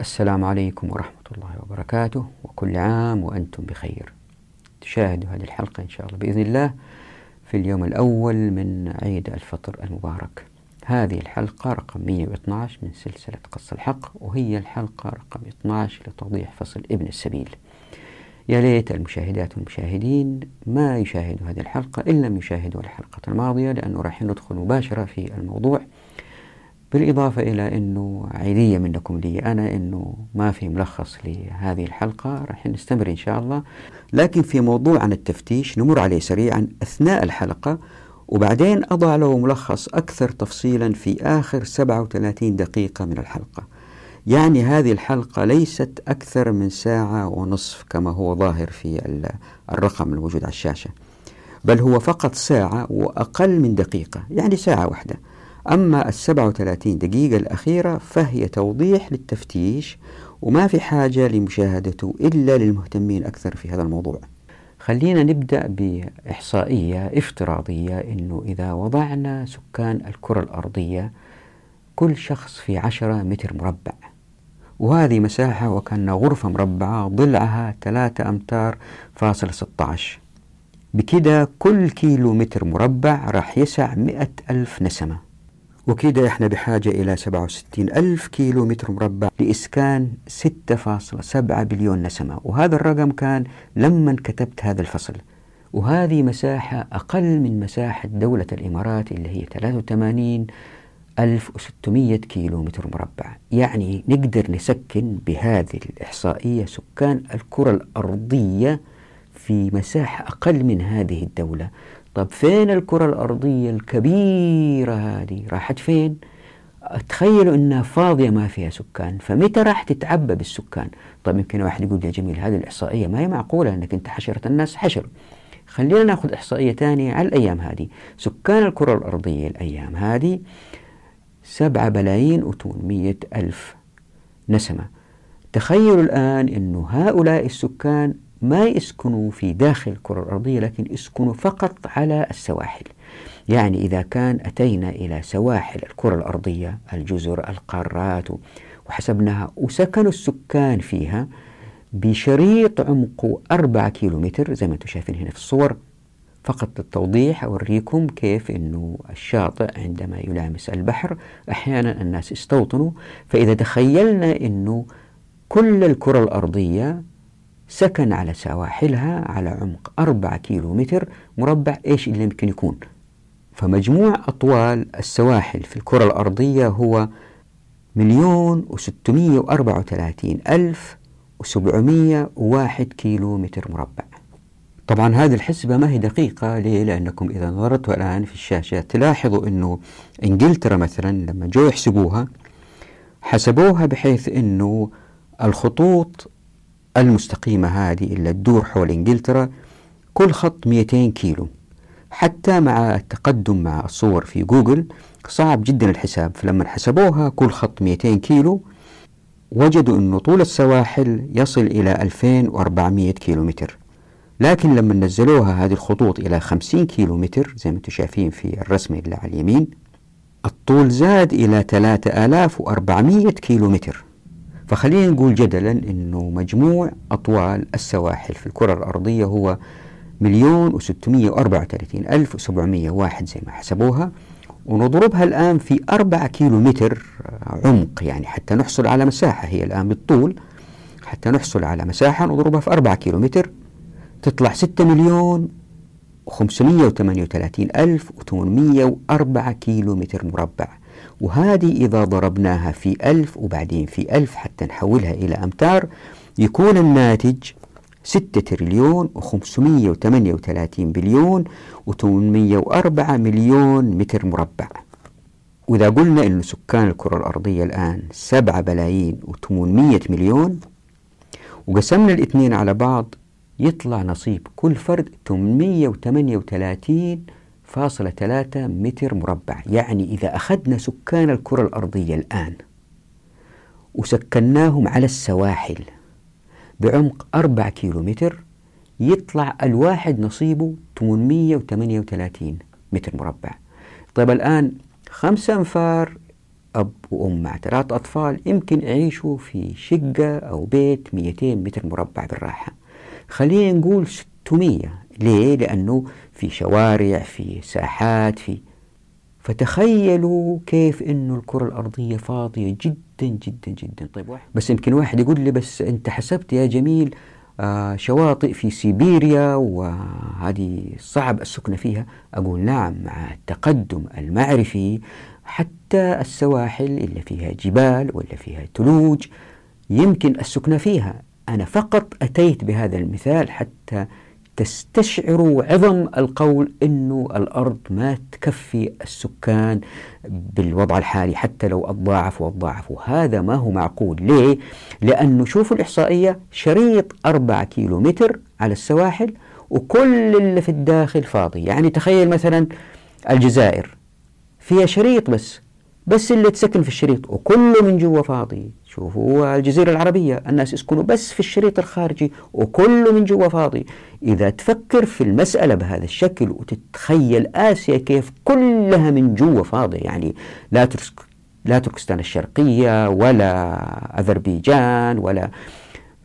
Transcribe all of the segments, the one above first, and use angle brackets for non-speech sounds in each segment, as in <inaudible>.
السلام عليكم ورحمة الله وبركاته. وكل عام وأنتم بخير. تشاهدوا هذه الحلقة إن شاء الله بإذن الله في اليوم الأول من عيد الفطر المبارك. هذه الحلقة رقم 112 من سلسلة قص الحق وهي الحلقة رقم 12 لتوضيح فصل ابن السبيل. يا ليت المشاهدات والمشاهدين ما يشاهدوا هذه الحلقة إن لم يشاهدوا الحلقة الماضية لأنه راح ندخل مباشرة في الموضوع. بالإضافة إلى أنه عيدية منكم لي أنا أنه ما في ملخص لهذه الحلقة راح نستمر إن شاء الله. لكن في موضوع عن التفتيش نمر عليه سريعا أثناء الحلقة وبعدين أضع له ملخص أكثر تفصيلا في آخر 37 دقيقة من الحلقة. يعني هذه الحلقة ليست أكثر من ساعة ونصف كما هو ظاهر في الرقم الموجود على الشاشة بل هو فقط ساعة وأقل من دقيقة يعني ساعة واحدة. أما السبعة وثلاثين دقيقة الأخيرة فهي توضيح للتفتيش وما في حاجة لمشاهدته إلا للمهتمين أكثر في هذا الموضوع. خلينا نبدأ بإحصائية افتراضية أنه إذا وضعنا سكان الكرة الأرضية كل شخص في عشرة متر مربع. وهذه مساحة وكأن غرفة مربعة ضلعها ثلاثة أمتار فاصل 16 بكده كل كيلو متر مربع راح يسع مئة ألف نسمة. وكده إحنا بحاجة إلى 67 ألف كيلو متر مربع لإسكان 6.7 بليون نسمة. وهذا الرقم كان لما كتبت هذا الفصل. وهذه مساحة أقل من مساحة دولة الإمارات اللي هي 83 1600 كيلو متر مربع. يعني نقدر نسكن بهذه الإحصائية سكان الكرة الأرضية في مساحة أقل من هذه الدولة. طب فين الكرة الأرضية الكبيرة هذه؟ راحت فين؟ تخيلوا إنها فاضية ما فيها سكان فمتى راح تتعبى بالسكان؟ طيب يمكن واحد يقول يا جميل هذه الإحصائية ما هي معقولة إنك أنت حشره الناس حشر. خلينا ناخذ إحصائية ثانية على الأيام هذه. سكان الكرة الأرضية الأيام هذه سبعة بلايين وثمانمية ألف نسمة. تخيلوا الآن أن هؤلاء السكان ما يسكنوا في داخل الكرة الأرضية لكن يسكنوا فقط على السواحل. يعني إذا كان أتينا إلى سواحل الكرة الأرضية الجزر القارات وحسبناها وسكنوا السكان فيها بشريط عمقه أربعة كيلومتر زي ما أنتم شايفين هنا في الصور. فقط للتوضيح أوريكم كيف أنه الشاطئ عندما يلامس البحر أحيانا الناس يستوطنوا فإذا تخيلنا أنه كل الكرة الأرضية سكن على سواحلها على عمق أربعة كيلو متر مربع إيش اللي يمكن يكون فمجموع أطوال السواحل في الكرة الأرضية هو مليون وستمية وأربعة وثلاثين ألف وسبعمية وواحد كيلو متر مربع طبعا هذه الحسبة ما هي دقيقة ليه؟ لأنكم إذا نظرتوا الآن في الشاشة تلاحظوا أنه إنجلترا مثلا لما جو يحسبوها حسبوها بحيث أنه الخطوط المستقيمة هذه اللي تدور حول إنجلترا كل خط 200 كيلو. حتى مع التقدم مع الصور في جوجل صعب جدا الحساب. فلما حسبوها كل خط 200 كيلو وجدوا أنه طول السواحل يصل إلى 2400 كيلو متر لكن لما نزلوها هذه الخطوط إلى 50 كيلو متر زي ما أنتم شايفين في الرسمة اللي على اليمين الطول زاد إلى 3400 كيلو متر فخلينا نقول جدلا أنه مجموع أطوال السواحل في الكرة الأرضية هو مليون وستمية وأربعة وثلاثين ألف وسبعمية واحد زي ما حسبوها ونضربها الآن في أربعة كيلو متر عمق يعني حتى نحصل على مساحة هي الآن بالطول حتى نحصل على مساحة نضربها في أربعة كيلو متر تطلع ستة مليون وخمسمية وثمانية وثلاثين ألف وثمانمية وأربعة كيلو متر مربع. وهذه إذا ضربناها في ألف وبعدين في ألف حتى نحولها إلى أمتار يكون الناتج ستة تريليون وخمسمية وثمانية وثلاثين بليون وثمانمية وأربعة مليون متر مربع. وإذا قلنا أن سكان الكرة الأرضية الآن سبعة بلايين وثمانمية مليون وقسمنا الاثنين على بعض يطلع نصيب كل فرد 838 فاصلة ثلاثة متر مربع. يعني إذا أخذنا سكان الكرة الأرضية الآن وسكناهم على السواحل بعمق أربع كيلو متر يطلع الواحد نصيبه 838 متر مربع. طيب الآن خمسة أنفار أب وأم مع ثلاث أطفال يمكن يعيشوا في شقة أو بيت 200 متر مربع بالراحة. خلينا نقول 600 ليه؟ لأنه في شوارع في ساحات في فتخيلوا كيف إنه الكرة الأرضية فاضية جدا جدا جدا. طيب واحد. بس يمكن واحد يقول لي بس أنت حسبت يا جميل آه شواطئ في سيبيريا وهذه صعب السكن فيها. أقول نعم مع التقدم المعرفي حتى السواحل اللي فيها جبال ولا فيها ثلوج يمكن السكن فيها. أنا فقط أتيت بهذا المثال حتى تستشعروا عظم القول أنه الأرض ما تكفي السكان بالوضع الحالي حتى لو أضاعفوا وأضاعفوا هذا ما هو معقول. ليه؟ لأنه شوفوا الإحصائية شريط أربعة كيلو متر على السواحل وكل اللي في الداخل فاضي. يعني تخيل مثلا الجزائر فيها شريط بس. بس اللي تسكن في الشريط وكله من جوا فاضي. شوفوا الجزيرة العربية الناس يسكنوا بس في الشريط الخارجي وكله من جوا فاضي. إذا تفكر في المسألة بهذا الشكل وتتخيل آسيا كيف كلها من جوا فاضية يعني لا لا تركستان الشرقية ولا أذربيجان ولا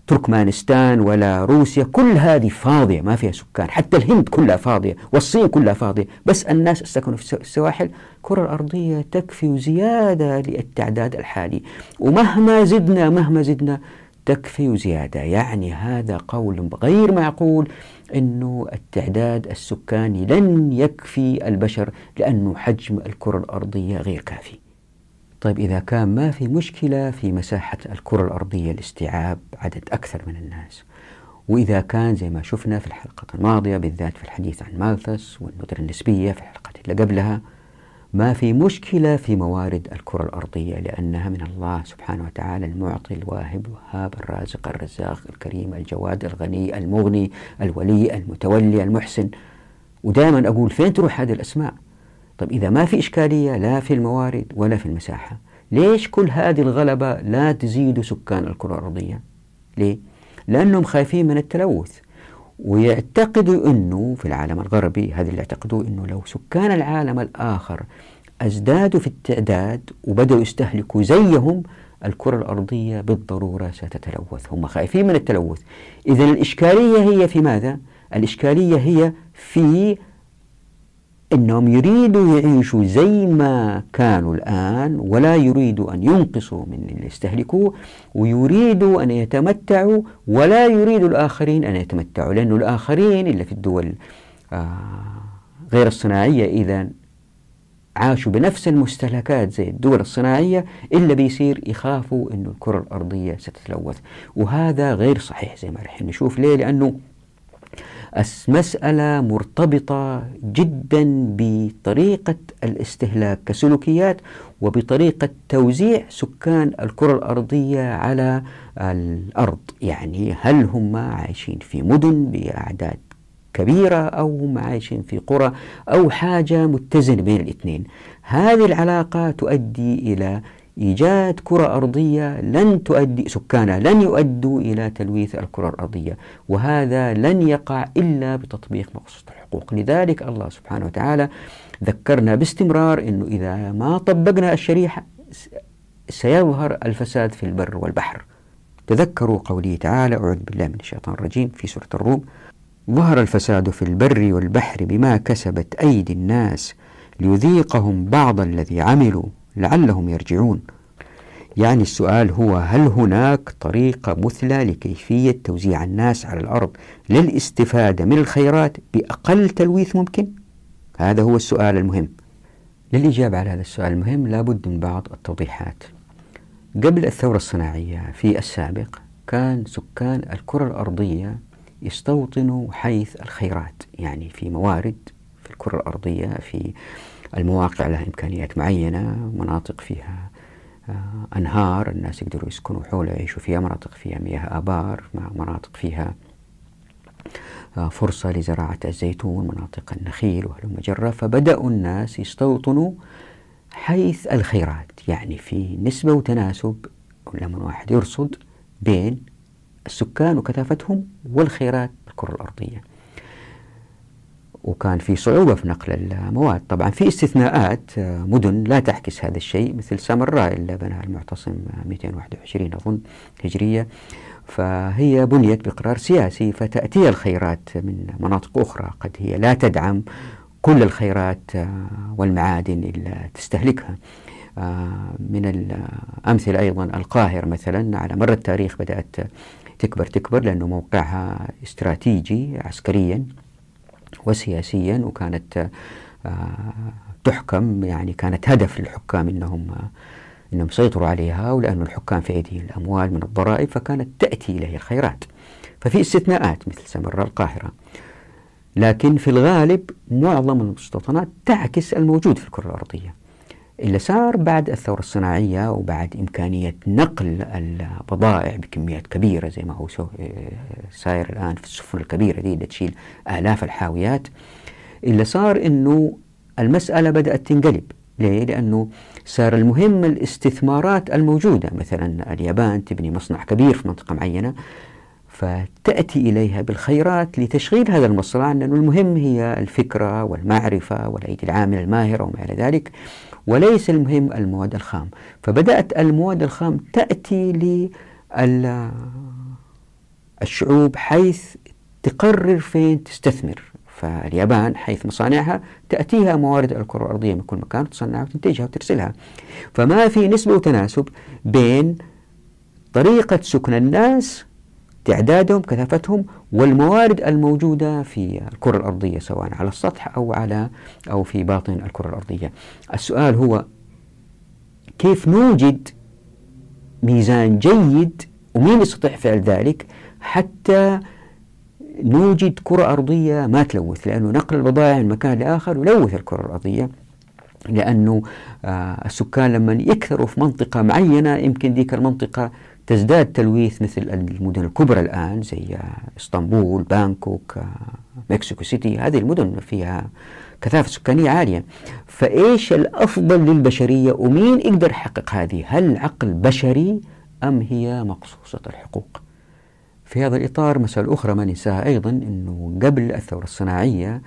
تركمانستان ولا روسيا كل هذه فاضية ما فيها سكان حتى الهند كلها فاضية والصين كلها فاضية بس الناس سكنوا في السواحل. الكرة الأرضية تكفي زيادة للتعداد الحالي ومهما زدنا مهما زدنا تكفي زيادة. يعني هذا قول غير معقول أنه التعداد السكاني لن يكفي البشر لأنه حجم الكرة الأرضية غير كافي. طيب إذا كان ما في مشكلة في مساحة الكرة الأرضية لاستيعاب عدد أكثر من الناس. وإذا كان زي ما شفنا في الحلقة الماضية بالذات في الحديث عن مالثس والندرة النسبية في الحلقات اللي قبلها ما في مشكلة في موارد الكرة الأرضية لأنها من الله سبحانه وتعالى المعطي الواهب الوهاب الرازق الرزاق الكريم الجواد الغني المغني الولي المتولي المحسن. ودائما أقول فين تروح هذه الأسماء؟ طيب إذا ما في إشكالية لا في الموارد ولا في المساحة ليش كل هذه الغلبة لا تزيد سكان الكرة الأرضية ليه؟ لأنهم خايفين من التلوث ويعتقدوا أنه في العالم الغربي هذا اللي يعتقدوا أنه لو سكان العالم الآخر أزدادوا في التعداد وبدأوا يستهلكوا زيهم الكرة الأرضية بالضرورة ستتلوث هم خايفين من التلوث إذا الإشكالية هي في ماذا؟ الإشكالية هي في إنهم يريدوا يعيشوا زي ما كانوا الآن ولا يريدوا أن ينقصوا من اللي يستهلكوه ويريدوا أن يتمتعوا ولا يريدوا الآخرين أن يتمتعوا لأنه الآخرين اللي في الدول آه غير الصناعية إذا عاشوا بنفس المستهلكات زي الدول الصناعية إلا بيصير يخافوا أنه الكرة الأرضية ستتلوث. وهذا غير صحيح زي ما رح نشوف ليه لأنه المسألة مرتبطة جدا بطريقة الاستهلاك كسلوكيات وبطريقة توزيع سكان الكرة الأرضية على الأرض. يعني هل هم عايشين في مدن بأعداد كبيرة أو هم عايشين في قرى أو حاجة متزنة بين الاثنين؟ هذه العلاقة تؤدي إلى إيجاد كرة أرضية لن تؤدي سكانها لن يؤدوا إلى تلويث الكرة الأرضية وهذا لن يقع إلا بتطبيق مقصود الحقوق. لذلك الله سبحانه وتعالى ذكرنا باستمرار أنه إذا ما طبقنا الشريحة سيظهر الفساد في البر والبحر. تذكروا قوله تعالى أعوذ بالله من الشيطان الرجيم في سورة الروم ظهر الفساد في البر والبحر بما كسبت أيدي الناس ليذيقهم بعض الذي عملوا لعلهم يرجعون. يعني السؤال هو هل هناك طريقة مثلى لكيفية توزيع الناس على الأرض للاستفادة من الخيرات بأقل تلويث ممكن؟ هذا هو السؤال المهم. للإجابة على هذا السؤال المهم لابد من بعض التوضيحات. قبل الثورة الصناعية في السابق كان سكان الكرة الأرضية يستوطنوا حيث الخيرات. يعني في موارد في الكرة الأرضية في المواقع لها إمكانيات معينة مناطق فيها أنهار الناس يقدروا يسكنوا حولها يعيشوا فيها مناطق فيها مياه آبار مناطق فيها آه، فرصة لزراعة الزيتون مناطق النخيل وهلم جرة. فبدأوا الناس يستوطنوا حيث الخيرات يعني في نسبة وتناسب لما واحد يرصد بين السكان وكثافتهم والخيرات الكرة الأرضية. وكان في صعوبة في نقل المواد. طبعا في استثناءات مدن لا تعكس هذا الشيء مثل سامراء اللي بناها المعتصم 221 أظن هجرية. فهي بنيت بقرار سياسي فتأتي الخيرات من مناطق أخرى. قد هي لا تدعم كل الخيرات والمعادن اللي تستهلكها. من الأمثلة أيضا القاهرة مثلا على مر التاريخ بدأت تكبر تكبر لأنه موقعها استراتيجي عسكريا. وسياسيا وكانت تحكم يعني كانت هدف للحكام إنهم إنهم يسيطروا عليها ولأن الحكام في ايديهم الأموال من الضرائب فكانت تأتي اليه الخيرات. ففي استثناءات مثل سمراء القاهرة. لكن في الغالب معظم المستوطنات تعكس الموجود في الكرة الأرضية. اللي صار بعد الثورة الصناعية وبعد إمكانية نقل البضائع بكميات كبيرة زي ما هو ساير الآن في السفن الكبيرة دي اللي تشيل آلاف الحاويات اللي صار إنه المسألة بدأت تنقلب. ليه؟ لأنه صار المهم الاستثمارات الموجودة. مثلا اليابان تبني مصنع كبير في منطقة معينة فتأتي إليها بالخيرات لتشغيل هذا المصنع لأنه المهم هي الفكرة والمعرفة والأيدي العاملة الماهرة وما إلى ذلك. وليس المهم المواد الخام. فبدأت المواد الخام تأتي للشعوب حيث تقرر فين تستثمر. فاليابان حيث مصانعها تأتيها موارد الكرة الأرضية من كل مكان تصنعها وتنتجها وترسلها. فما في نسبة وتناسب بين طريقة سكن الناس تعدادهم كثافتهم والموارد الموجودة في الكرة الأرضية سواء على السطح أو على أو في باطن الكرة الأرضية. السؤال هو كيف نوجد ميزان جيد ومين يستطيع فعل ذلك حتى نوجد كرة أرضية ما تلوث؟ لأنه نقل البضائع من مكان لآخر يلوث الكرة الأرضية. لأنه آه السكان لما يكثروا في منطقة معينة يمكن ذيك المنطقة تزداد تلويث مثل المدن الكبرى الآن زي إسطنبول بانكوك مكسيكو سيتي. هذه المدن فيها كثافة سكانية عالية. فإيش الأفضل للبشرية ومين يقدر يحقق هذه؟ هل عقل بشري أم هي مقصوصة الحقوق؟ في هذا الإطار مسألة أخرى ما ننساها أيضا أنه قبل الثورة الصناعية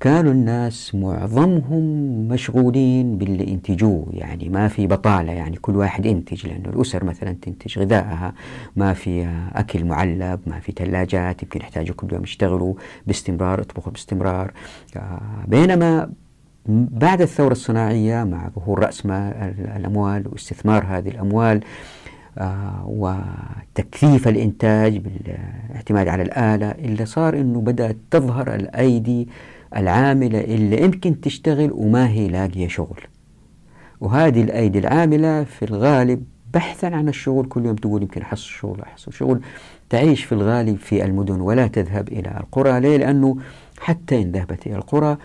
كانوا الناس معظمهم مشغولين باللي ينتجوه يعني ما في بطالة يعني كل واحد ينتج لأنه الأسر مثلا تنتج غذائها. ما في أكل معلب ما في ثلاجات يمكن يحتاجوا كل يوم يشتغلوا باستمرار يطبخوا باستمرار. بينما بعد الثورة الصناعية مع ظهور رأس الأموال واستثمار هذه الأموال آه وتكثيف الإنتاج بالاعتماد على الآلة اللي صار أنه بدأت تظهر الأيدي العاملة اللي يمكن تشتغل وما هي لاقية شغل. وهذه الأيدي العاملة في الغالب بحثا عن الشغل كل يوم تقول يمكن أحصل شغل أحصل شغل. تعيش في الغالب في المدن ولا تذهب إلى القرى. ليه؟ لأنه حتى إن ذهبت إلى القرى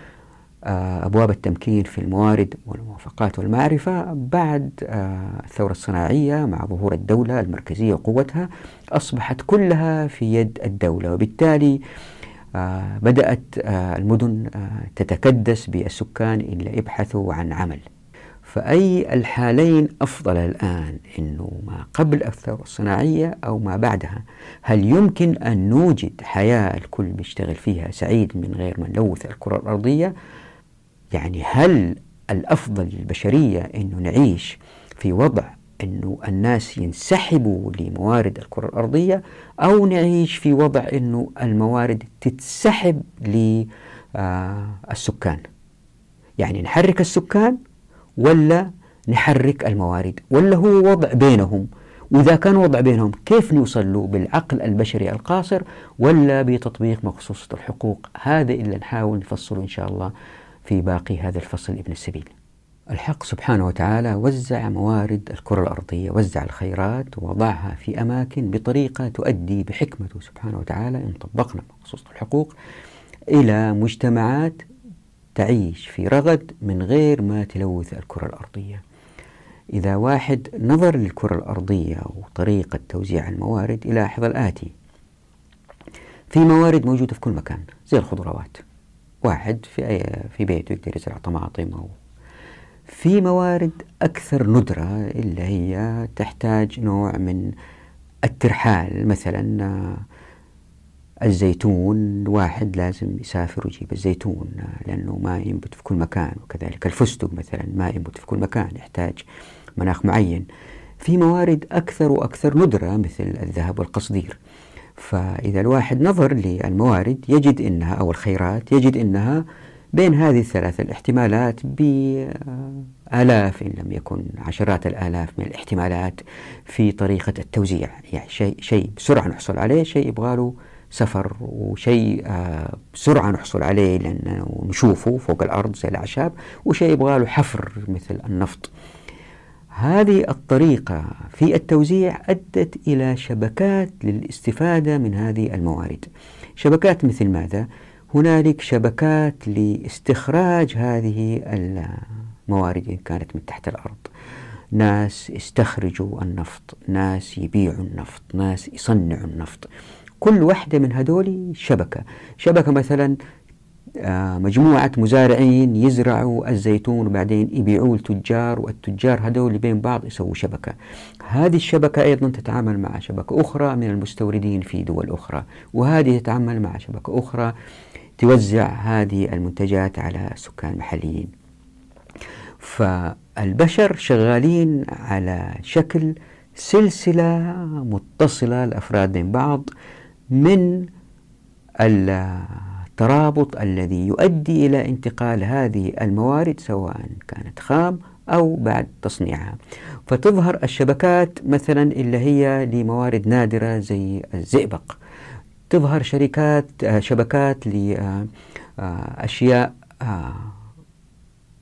آه، أبواب التمكين في الموارد والموافقات والمعرفة بعد آه، الثورة الصناعية مع ظهور الدولة المركزية وقوتها أصبحت كلها في يد الدولة. وبالتالي بدأت آه، المدن آه، تتكدس بالسكان اللي يبحثوا عن عمل. فأي الحالين أفضل الآن أنه ما قبل الثورة الصناعية أو ما بعدها؟ هل يمكن أن نوجد حياة الكل بيشتغل فيها سعيد من غير ما نلوث الكرة الأرضية؟ يعني هل الأفضل للبشرية أنه نعيش في وضع أنه الناس ينسحبوا لموارد الكرة الأرضية أو نعيش في وضع أنه الموارد تتسحب للسكان يعني نحرك السكان ولا نحرك الموارد؟ ولا هو وضع بينهم؟ وإذا كان وضع بينهم كيف نوصل له بالعقل البشري القاصر ولا بتطبيق مخصوصة الحقوق؟ هذا اللي نحاول نفصله إن شاء الله في باقي هذا الفصل ابن السبيل. الحق سبحانه وتعالى وزع موارد الكرة الأرضية وزع الخيرات ووضعها في أماكن بطريقة تؤدي بحكمته سبحانه وتعالى. إن طبقنا مخصوص الحقوق إلى مجتمعات تعيش في رغد من غير ما تلوث الكرة الأرضية. إذا واحد نظر للكرة الأرضية وطريقة توزيع الموارد يلاحظ الآتي. في موارد موجودة في كل مكان زي الخضروات. واحد في في بيته يقدر يزرع طماطم أو في موارد أكثر ندرة اللي هي تحتاج نوع من الترحال. مثلا الزيتون واحد لازم يسافر ويجيب الزيتون لأنه ما ينبت في كل مكان. وكذلك الفستق مثلا ما ينبت في كل مكان يحتاج مناخ معين. في موارد أكثر وأكثر ندرة مثل الذهب والقصدير. فإذا الواحد نظر للموارد يجد أنها أو الخيرات يجد أنها بين هذه الثلاث الاحتمالات بآلاف إن لم يكن عشرات الآلاف من الاحتمالات في طريقة التوزيع. يعني شيء شيء بسرعة نحصل عليه شيء يبغى له سفر وشيء آه، بسرعة نحصل عليه لأنه نشوفه فوق الأرض زي الأعشاب وشيء يبغى له حفر مثل النفط. هذه الطريقة في التوزيع أدت إلى شبكات للاستفادة من هذه الموارد. شبكات مثل ماذا؟ هنالك شبكات لاستخراج هذه الموارد إن كانت من تحت الأرض. ناس يستخرجوا النفط ناس يبيعوا النفط ناس يصنعوا النفط. كل واحدة من هذول شبكة. شبكة مثلا آه، مجموعة مزارعين يزرعوا الزيتون وبعدين يبيعوه التجار والتجار هذول بين بعض يسووا شبكة. هذه الشبكة أيضا تتعامل مع شبكة أخرى من المستوردين في دول أخرى وهذه تتعامل مع شبكة أخرى توزع هذه المنتجات على السكان المحليين. فالبشر شغالين على شكل سلسلة متصلة الأفراد بين بعض من الترابط الذي يؤدي إلى انتقال هذه الموارد سواء كانت خام أو بعد تصنيعها. فتظهر الشبكات مثلا اللي هي لموارد نادرة زي الزئبق. تظهر شركات آه، شبكات لأشياء آه،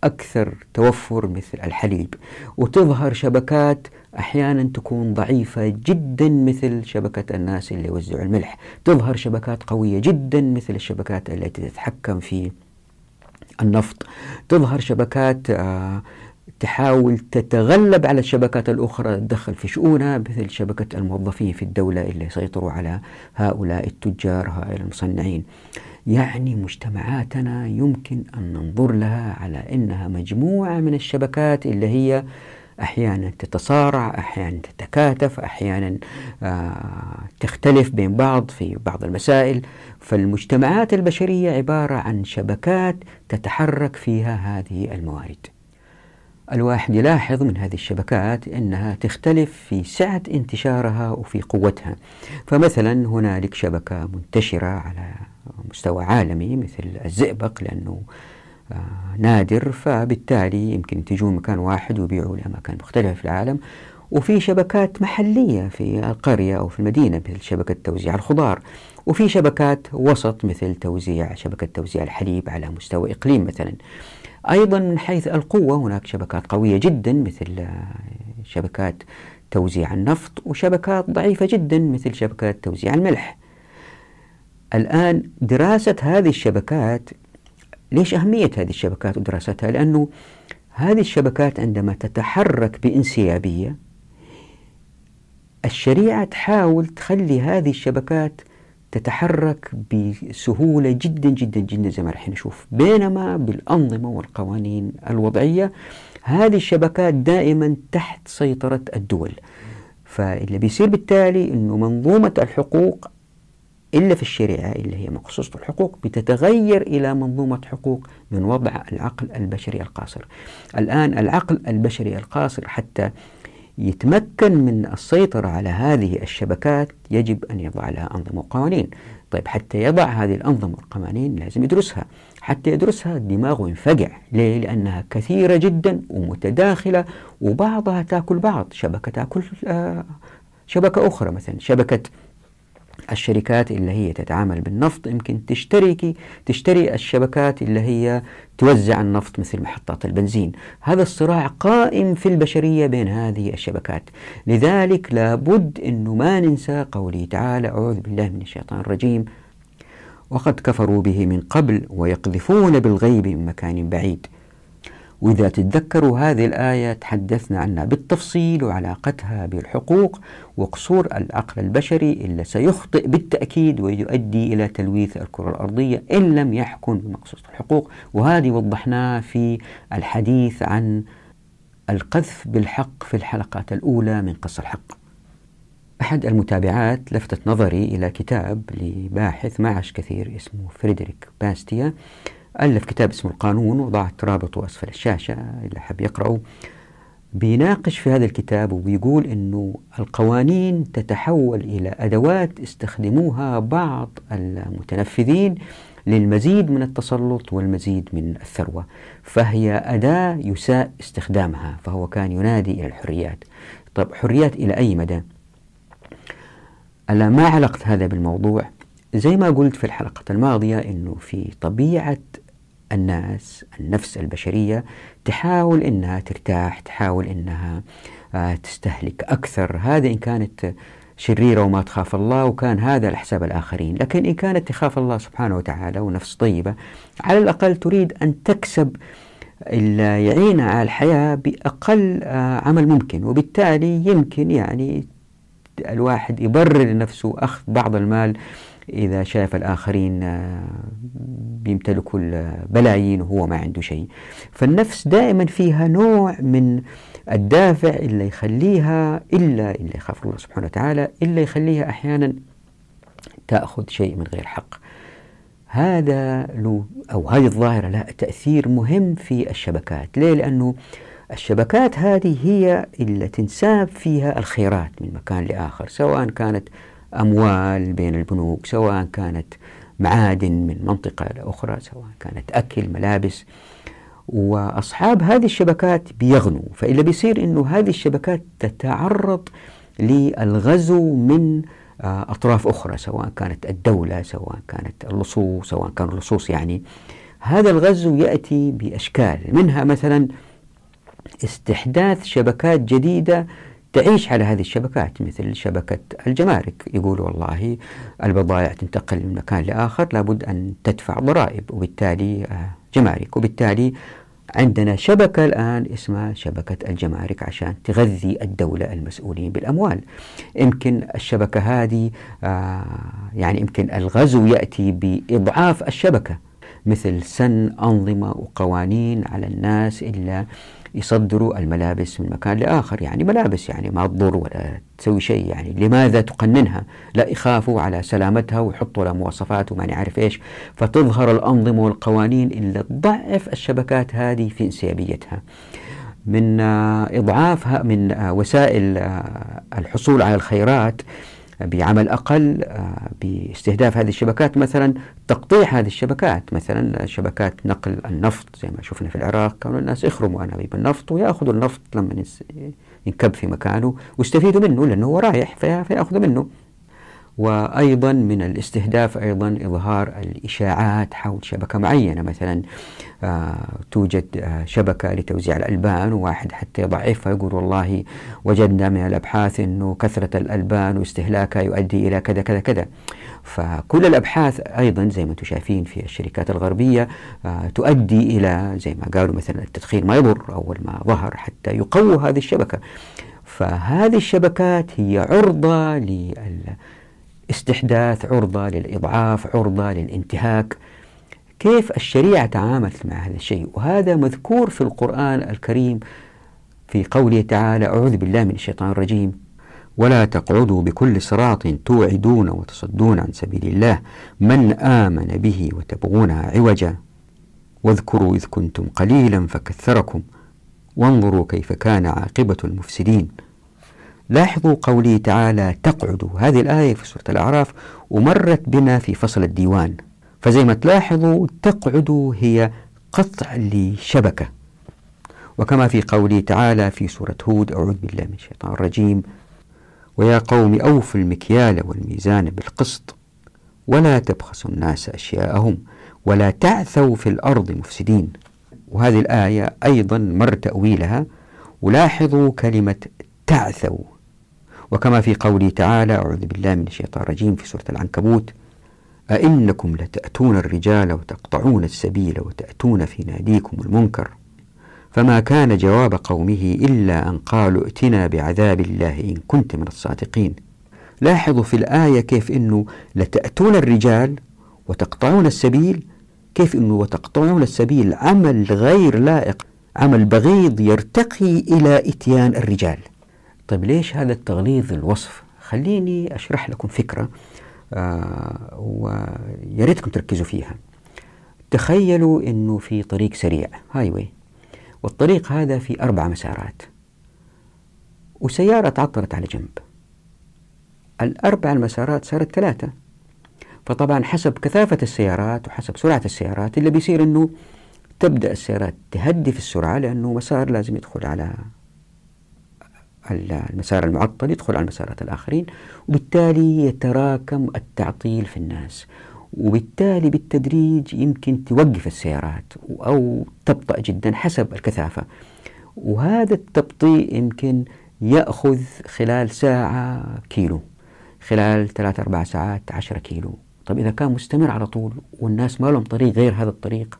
أكثر توفر مثل الحليب. وتظهر شبكات أحيانا تكون ضعيفة جدا مثل شبكة الناس اللي يوزعوا الملح. تظهر شبكات قوية جدا مثل الشبكات التي تتحكم في النفط. تظهر شبكات آه تحاول تتغلب على الشبكات الأخرى تدخل في شؤونها مثل شبكة الموظفين في الدولة اللي يسيطروا على هؤلاء التجار هؤلاء المصنعين. يعني مجتمعاتنا يمكن أن ننظر لها على أنها مجموعة من الشبكات اللي هي أحيانا تتصارع أحيانا تتكاتف أحيانا آه تختلف بين بعض في بعض المسائل. فالمجتمعات البشرية عبارة عن شبكات تتحرك فيها هذه الموارد. الواحد يلاحظ من هذه الشبكات أنها تختلف في سعة انتشارها وفي قوتها. فمثلا هنالك شبكة منتشرة على مستوى عالمي مثل الزئبق لأنه آه، نادر فبالتالي يمكن تجون مكان واحد ويبيعوا لأماكن مختلفة في العالم. وفي شبكات محلية في القرية أو في المدينة مثل شبكة توزيع الخضار. وفي شبكات وسط مثل توزيع شبكة توزيع الحليب على مستوى إقليم مثلا. أيضا من حيث القوة هناك شبكات قوية جدا مثل آه، شبكات توزيع النفط وشبكات ضعيفة جدا مثل شبكات توزيع الملح. الآن دراسة هذه الشبكات ليش أهمية هذه الشبكات ودراستها؟ لأنه هذه الشبكات عندما تتحرك بانسيابية الشريعة تحاول تخلي هذه الشبكات تتحرك بسهولة جدا جدا جدا زي ما راح نشوف. بينما بالأنظمة والقوانين الوضعية هذه الشبكات دائما تحت سيطرة الدول. فاللي بيصير بالتالي أنه منظومة الحقوق إلا في الشريعة اللي هي مخصوصة الحقوق بتتغير إلى منظومة حقوق من وضع العقل البشري القاصر. الآن العقل البشري القاصر حتى يتمكن من السيطرة على هذه الشبكات يجب أن يضع لها أنظمة وقوانين. طيب حتى يضع هذه الأنظمة والقوانين لازم يدرسها. حتى يدرسها دماغه ينفجع. ليه؟ لأنها كثيرة جدا ومتداخلة وبعضها تأكل بعض. شبكة تأكل آه، شبكة أخرى مثلا شبكة الشركات اللي هي تتعامل بالنفط يمكن تشتري تشتري الشبكات اللي هي توزع النفط مثل محطات البنزين. هذا الصراع قائم في البشرية بين هذه الشبكات. لذلك لابد أنه ما ننسى قوله تعالى أعوذ بالله من الشيطان الرجيم وقد كفروا به من قبل ويقذفون بالغيب من مكان بعيد. وإذا تتذكروا هذه الآية تحدثنا عنها بالتفصيل وعلاقتها بالحقوق وقصور العقل البشري اللي سيخطئ بالتأكيد ويؤدي إلى تلويث الكرة الأرضية إن لم يحكم بمقصود الحقوق. وهذه وضحناه في الحديث عن القذف بالحق في الحلقات الأولى من قص الحق. أحد المتابعات لفتت نظري إلى كتاب لباحث معش كثير اسمه فريدريك باستيا ألف كتاب اسمه القانون وضعت رابطه أسفل الشاشة اللي حب يقرأه بيناقش في هذا الكتاب وبيقول أنه القوانين تتحول إلى أدوات استخدموها بعض المتنفذين للمزيد من التسلط والمزيد من الثروة فهي أداة يساء استخدامها فهو كان ينادي إلى الحريات طيب حريات إلى أي مدى؟ ألا ما علاقة هذا بالموضوع؟ زي ما قلت في الحلقة الماضية أنه في طبيعة الناس النفس البشرية تحاول أنها ترتاح تحاول أنها آه، تستهلك أكثر. هذا إن كانت شريرة وما تخاف الله وكان هذا على حساب الآخرين. لكن إن كانت تخاف الله سبحانه وتعالى ونفس طيبة على الأقل تريد أن تكسب اللي يعينها على الحياة بأقل آه، عمل ممكن. وبالتالي يمكن يعني الواحد يبرر لنفسه أخذ بعض المال إذا شاف الآخرين آه، بيمتلكوا البلايين وهو ما عنده شيء. فالنفس دائما فيها نوع من الدافع اللي يخليها إلا اللي يخاف الله سبحانه وتعالى إلا يخليها أحيانا تأخذ شيء من غير حق. هذا له أو هذه الظاهرة لها تأثير مهم في الشبكات. ليه؟ لأنه الشبكات هذه هي اللي تنساب فيها الخيرات من مكان لآخر سواء كانت أموال بين البنوك سواء كانت معادن من منطقة لأخرى سواء كانت أكل ملابس. وأصحاب هذه الشبكات بيغنوا فإلا بيصير أنه هذه الشبكات تتعرض للغزو من آه، أطراف أخرى سواء كانت الدولة سواء كانت اللصوص سواء كان اللصوص يعني. هذا الغزو يأتي بأشكال منها مثلا استحداث شبكات جديدة تعيش على هذه الشبكات مثل شبكة الجمارك. يقول والله البضائع تنتقل من مكان لآخر لابد أن تدفع ضرائب. وبالتالي آه، جمارك. وبالتالي عندنا شبكة الآن اسمها شبكة الجمارك عشان تغذي الدولة المسؤولين بالأموال. يمكن الشبكة هذه آه يعني يمكن الغزو يأتي بإضعاف الشبكة مثل سن أنظمة وقوانين على الناس إلا يصدروا الملابس من مكان لآخر يعني ملابس يعني ما تضر ولا تسوي شيء يعني لماذا تقننها؟ لا يخافوا على سلامتها ويحطوا لها مواصفات وما نعرف إيش. فتظهر الأنظمة والقوانين اللي تضعف الشبكات هذه في انسيابيتها. من آه، إضعافها من آه، وسائل آه، الحصول على الخيرات بعمل أقل آه، باستهداف هذه الشبكات مثلا تقطيع هذه الشبكات مثلا شبكات نقل النفط زي ما شفنا في العراق كانوا الناس يخرموا أنابيب النفط ويأخذوا النفط لما ينكب في مكانه ويستفيدوا منه لأنه هو رايح فيأخذوا منه. وأيضا من الاستهداف أيضا إظهار الإشاعات حول شبكة معينة مثلا توجد آه شبكة لتوزيع الألبان وواحد حتى يضعفها يقول والله وجدنا من الأبحاث أنه كثرة الألبان واستهلاكها يؤدي إلى كذا كذا كذا. فكل الأبحاث أيضا زي ما أنتم شايفين في الشركات الغربية آه تؤدي إلى زي ما قالوا مثلا التدخين ما يضر أول ما ظهر حتى يقوي هذه الشبكة. فهذه الشبكات هي عرضة لل استحداث عرضة للإضعاف عرضة للانتهاك. كيف الشريعة تعاملت مع هذا الشيء. وهذا مذكور في القرآن الكريم في قوله تعالى أعوذ بالله من الشيطان الرجيم. ولا تقعدوا بكل صراط توعدون وتصدون عن سبيل الله من آمن به وتبغونها عوجا. واذكروا إذ كنتم قليلا فكثركم وانظروا كيف كان عاقبة المفسدين. لاحظوا قوله تعالى تقعد هذه الآية في سورة الأعراف ومرت بنا في فصل الديوان. فزي ما تلاحظوا تقعد هي قطع لشبكة. وكما في قوله تعالى في سورة هود أعوذ بالله من الشيطان الرجيم ويا قوم أوفوا المكيال والميزان بالقسط ولا تبخسوا الناس أشياءهم ولا تعثوا في الأرض مفسدين. وهذه الآية أيضا مر تأويلها ولاحظوا كلمة تعثوا. وكما في قوله تعالى أعوذ بالله من الشيطان الرجيم في سورة العنكبوت أئنكم لتأتون الرجال وتقطعون السبيل وتأتون في ناديكم المنكر؟ فما كان جواب قومه إلا أن قالوا ائتنا بعذاب الله إن كنت من الصادقين. لاحظوا في الآية كيف أنه لتأتون الرجال وتقطعون السبيل؟ كيف أنه وتقطعون السبيل؟ عمل غير لائق عمل بغيض يرتقي إلى إتيان الرجال. طيب ليش هذا التغليظ الوصف؟ خليني أشرح لكم فكرة. ويا ريتكم تركزوا فيها. تخيلوا أنه في طريق سريع هاي واي والطريق هذا في أربع مسارات. وسيارة تعطلت على جنب. الأربع المسارات صارت ثلاثة. فطبعا حسب كثافة السيارات وحسب سرعة السيارات اللي بيصير أنه تبدأ السيارات تهدي في السرعة لأنه مسار لازم يدخل على المسار المعطل يدخل على المسارات الآخرين. وبالتالي يتراكم التعطيل في الناس. وبالتالي بالتدريج يمكن توقف السيارات أو تبطأ جدا حسب الكثافة. وهذا التبطيء يمكن يأخذ خلال ساعة كيلو خلال ثلاث أربع ساعات عشرة كيلو. طيب إذا كان مستمر على طول والناس ما لهم طريق غير هذا الطريق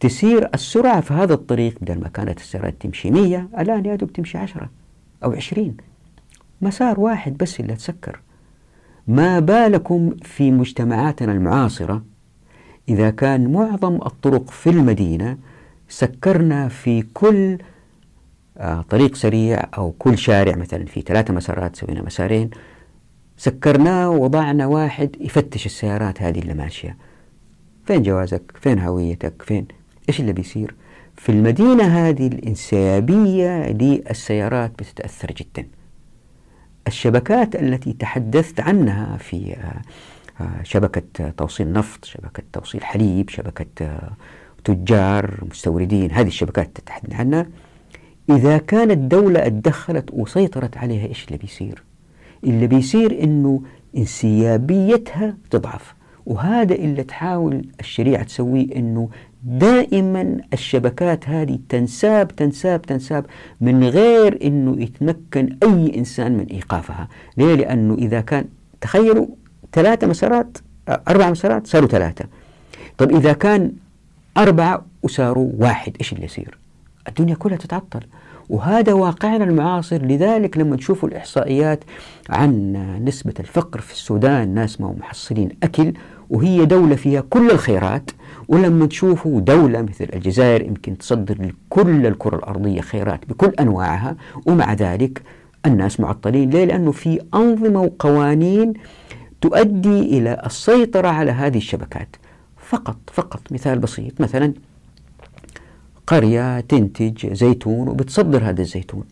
تسير السرعة في هذا الطريق بدل ما كانت السيارات تمشي مية الآن يا دوب تمشي عشرة. أو عشرين. مسار واحد بس اللي تسكر ما بالكم في مجتمعاتنا المعاصرة؟ إذا كان معظم الطرق في المدينة سكرنا في كل آه، طريق سريع أو كل شارع مثلا في ثلاثة مسارات سوينا مسارين سكرناه ووضعنا واحد يفتش السيارات هذه اللي ماشية. فين جوازك؟ فين هويتك؟ فين؟ إيش اللي بيصير؟ في المدينة هذه الإنسيابية للسيارات بتتأثر جدا. الشبكات التي تحدثت عنها في آه، آه، شبكة توصيل نفط شبكة توصيل حليب شبكة آه، تجار مستوردين هذه الشبكات تتحدث عنها. إذا كانت دولة اتدخلت وسيطرت عليها إيش اللي بيصير؟ اللي بيصير إنه انسيابيتها تضعف. وهذا اللي تحاول الشريعة تسويه إنه دائما الشبكات هذه تنساب تنساب تنساب من غير إنه يتمكن أي إنسان من إيقافها، ليه؟ لأنه إذا كان تخيلوا ثلاثة مسارات أربع مسارات صاروا ثلاثة. طيب إذا كان اربعة وصاروا واحد إيش اللي يصير؟ الدنيا كلها تتعطل. وهذا واقعنا المعاصر لذلك لما تشوفوا الإحصائيات عن نسبة الفقر في السودان ناس ما هم محصلين أكل وهي دولة فيها كل الخيرات ولما تشوفوا دولة مثل الجزائر يمكن تصدر لكل الكرة الأرضية خيرات بكل أنواعها ومع ذلك الناس معطلين. ليه؟ لأنه في أنظمة وقوانين تؤدي إلى السيطرة على هذه الشبكات. فقط فقط. مثال بسيط. مثلا قرية تنتج زيتون وبتصدر هذا الزيتون.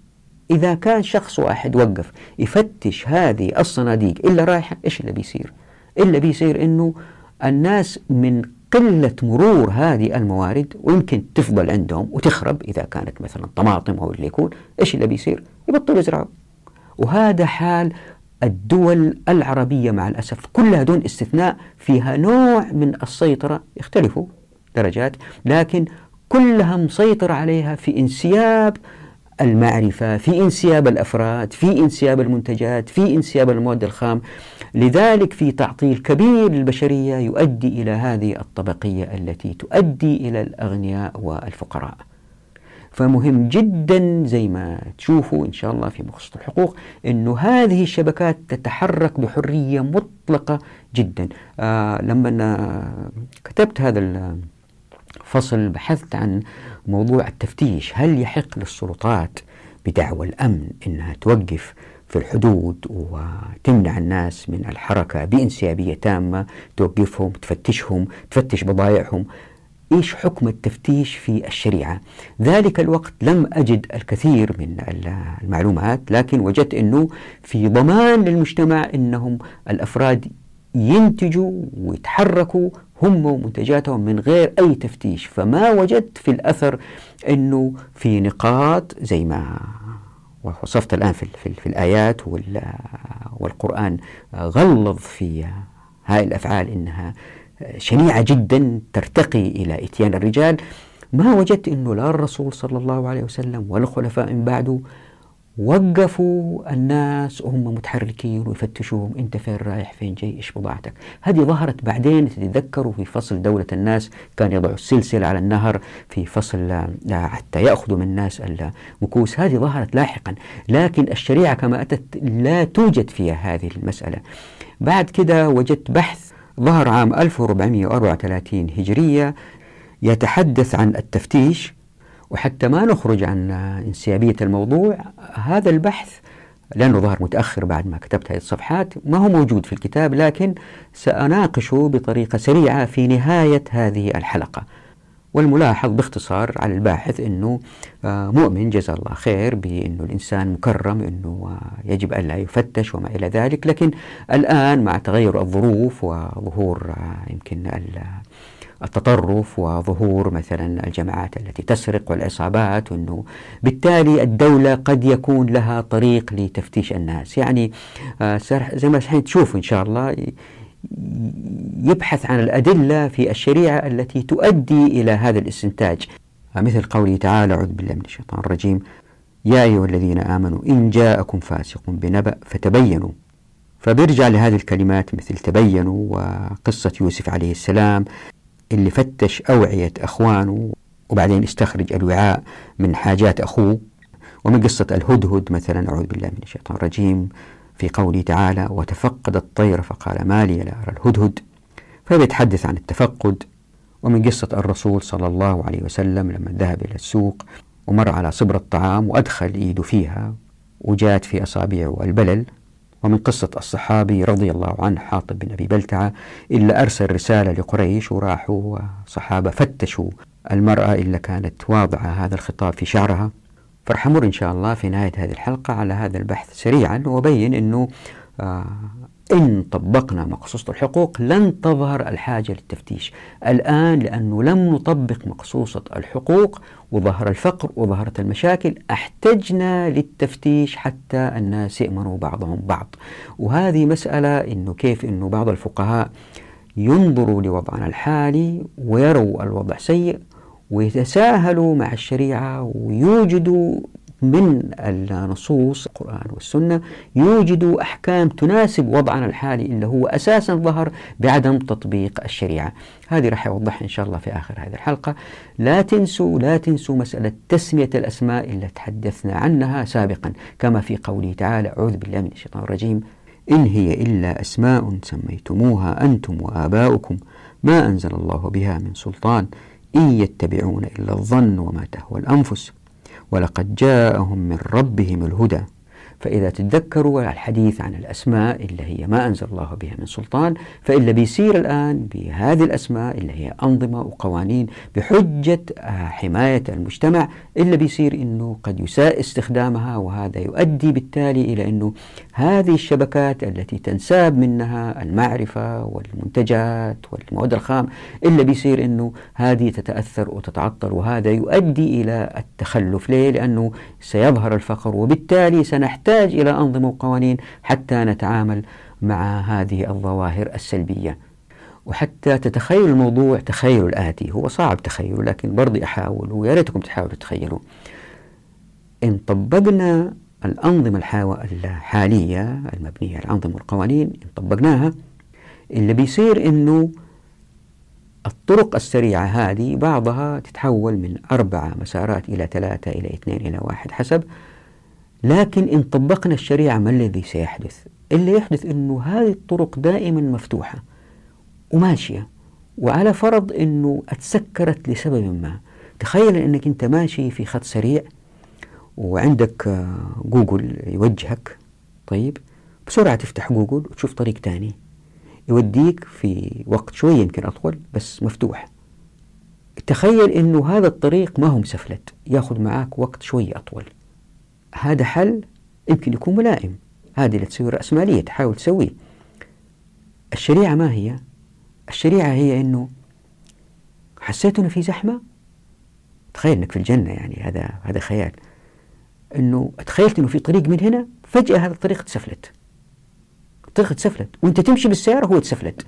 إذا كان شخص واحد وقف يفتش هذه الصناديق إلا رايحة إيش اللي بيصير؟ إلا بيصير إنه الناس من قلة مرور هذه الموارد ويمكن تفضل عندهم وتخرب إذا كانت مثلا طماطم أو اللي يكون إيش اللي بيصير؟ يبطلوا يزرعوا وهذا حال الدول العربية مع الأسف كلها دون استثناء فيها نوع من السيطرة يختلفوا درجات لكن كلها مسيطر عليها في انسياب المعرفة في انسياب الأفراد في انسياب المنتجات في انسياب المواد الخام. لذلك في تعطيل كبير للبشرية يؤدي إلى هذه الطبقية التي تؤدي إلى الأغنياء والفقراء. فمهم جدا زي ما تشوفوا إن شاء الله في مخصص الحقوق أنه هذه الشبكات تتحرك بحرية مطلقة جدا. آه لما كتبت هذا فصل بحثت عن موضوع التفتيش. هل يحق للسلطات بدعوى الأمن أنها توقف في الحدود وتمنع الناس من الحركة بإنسيابية تامة توقفهم تفتشهم تفتش بضائعهم إيش حكم التفتيش في الشريعة؟ ذلك الوقت لم أجد الكثير من المعلومات لكن وجدت أنه في ضمان للمجتمع أنهم الأفراد ينتجوا ويتحركوا هم ومنتجاتهم من غير أي تفتيش. فما وجدت في الأثر أنه في نقاط زي ما وصفت الآن في, في, في الآيات والقرآن غلظ في هاي الأفعال إنها شنيعة جدا ترتقي إلى إتيان الرجال. ما وجدت أنه لا الرسول صلى الله عليه وسلم ولا الخلفاء من بعده وقفوا الناس وهم متحركين ويفتشوهم. انت فين رايح؟ فين جاي؟ إيش بضاعتك هذه ظهرت بعدين تتذكروا في فصل دولة الناس كان يضعوا السلسلة على النهر في فصل آه، حتى يأخذوا من الناس المكوس هذه ظهرت لاحقا لكن الشريعة كما أتت لا توجد فيها هذه المسألة. بعد كده وجدت بحث ظهر عام 1434 هجرية يتحدث عن التفتيش وحتى ما نخرج عن انسيابية الموضوع هذا البحث لأنه ظهر متأخر بعد ما كتبت هذه الصفحات ما هو موجود في الكتاب لكن سأناقشه بطريقة سريعة في نهاية هذه الحلقة. والملاحظ باختصار على الباحث أنه آه، مؤمن جزا الله خير بأنه الإنسان مكرم أنه آه، يجب أن لا يفتش وما إلى ذلك لكن الآن مع تغير الظروف وظهور آه، يمكن التطرف وظهور مثلا الجماعات التي تسرق والعصابات وانه بالتالي الدولة قد يكون لها طريق لتفتيش الناس. يعني زي ما تشوفوا إن شاء الله يبحث عن الأدلة في الشريعة التي تؤدي إلى هذا الاستنتاج. مثل قوله تعالى أعوذ بالله من الشيطان الرجيم يا أيها الذين آمنوا إن جاءكم فاسق بنبأ فتبينوا. فبيرجع لهذه الكلمات مثل تبينوا وقصة يوسف عليه السلام. اللي فتش أوعية أخوانه وبعدين استخرج الوعاء من حاجات أخوه. ومن قصة الهدهد مثلا أعوذ بالله من الشيطان الرجيم في قوله تعالى وتفقد الطير فقال ما لي لا أرى الهدهد فبيتحدث عن التفقد. ومن قصة الرسول صلى الله عليه وسلم لما ذهب إلى السوق ومر على صبر الطعام وأدخل إيده فيها وجات في أصابعه البلل. ومن قصة الصحابي رضي الله عنه حاطب بن أبي بلتعة إلا أرسل رسالة لقريش وراحوا صحابة فتشوا المرأة إلا كانت واضعة هذا الخطاب في شعرها. فرح أمر إن شاء الله في نهاية هذه الحلقة على هذا البحث سريعا وأبين أنه آه إن طبقنا مقصوصة الحقوق لن تظهر الحاجة للتفتيش. الآن لأنه لم نطبق مقصوصة الحقوق وظهر الفقر وظهرت المشاكل أحتجنا للتفتيش حتى الناس يأمنوا بعضهم بعض. وهذه مسألة إنه كيف إنه بعض الفقهاء ينظروا لوضعنا الحالي ويروا الوضع سيء ويتساهلوا مع الشريعة ويوجدوا من النصوص القرآن والسنة يوجدوا أحكام تناسب وضعنا الحالي اللي هو أساسا ظهر بعدم تطبيق الشريعة. هذه راح أوضحها إن شاء الله في آخر هذه الحلقة. لا تنسوا لا تنسوا مسألة تسمية الأسماء اللي تحدثنا عنها سابقا. كما في قوله تعالى أعوذ بالله من الشيطان الرجيم إن هي إلا أسماء سميتموها أنتم وآباؤكم. ما أنزل الله بها من سلطان. إن يتبعون إلا الظن وما تهوى الأنفس. ولقد جاءهم من ربهم الهدى. فإذا تتذكروا الحديث عن الأسماء اللي هي ما أنزل الله بها من سلطان فإلا بيصير الآن بهذه الأسماء اللي هي أنظمة وقوانين بحجة حماية المجتمع إلا بيصير أنه قد يساء استخدامها وهذا يؤدي بالتالي إلى أنه هذه الشبكات التي تنساب منها المعرفة والمنتجات والمواد الخام إلا بيصير أنه هذه تتأثر وتتعطل وهذا يؤدي إلى التخلف ليه؟ لأنه سيظهر الفقر وبالتالي سنحتاج نحتاج إلى أنظمة وقوانين حتى نتعامل مع هذه الظواهر السلبية. وحتى تتخيل الموضوع تخيل الآتي هو صعب تخيله لكن برضي أحاول ويا ريتكم تحاولوا تتخيلوا إن طبقنا الأنظمة الحالية المبنية على الأنظمة والقوانين إن طبقناها اللي بيصير إنه الطرق السريعة هذه بعضها تتحول من أربعة مسارات إلى ثلاثة إلى اثنين إلى واحد حسب لكن إن طبقنا الشريعة ما الذي سيحدث؟ اللي يحدث أنه هذه الطرق دائما مفتوحة وماشية وعلى فرض أنه اتسكرت لسبب ما. تخيل أنك أنت ماشي في خط سريع وعندك جوجل يوجهك طيب بسرعة تفتح جوجل وتشوف طريق تاني. يوديك في وقت شوية يمكن أطول بس مفتوح. تخيل أنه هذا الطريق ما هو مسفلت ياخذ معك وقت شوية أطول. هذا حل يمكن يكون ملائم. هذه اللي تسوي الرأسمالية تحاول تسويه الشريعة ما هي؟ الشريعة هي أنه حسيت أنه في زحمة؟ تخيل أنك في الجنة يعني هذا هذا خيال. أنه تخيلت أنه في طريق من هنا فجأة هذا الطريق تسفلت الطريق تسفلت وأنت تمشي بالسيارة هو تسفلت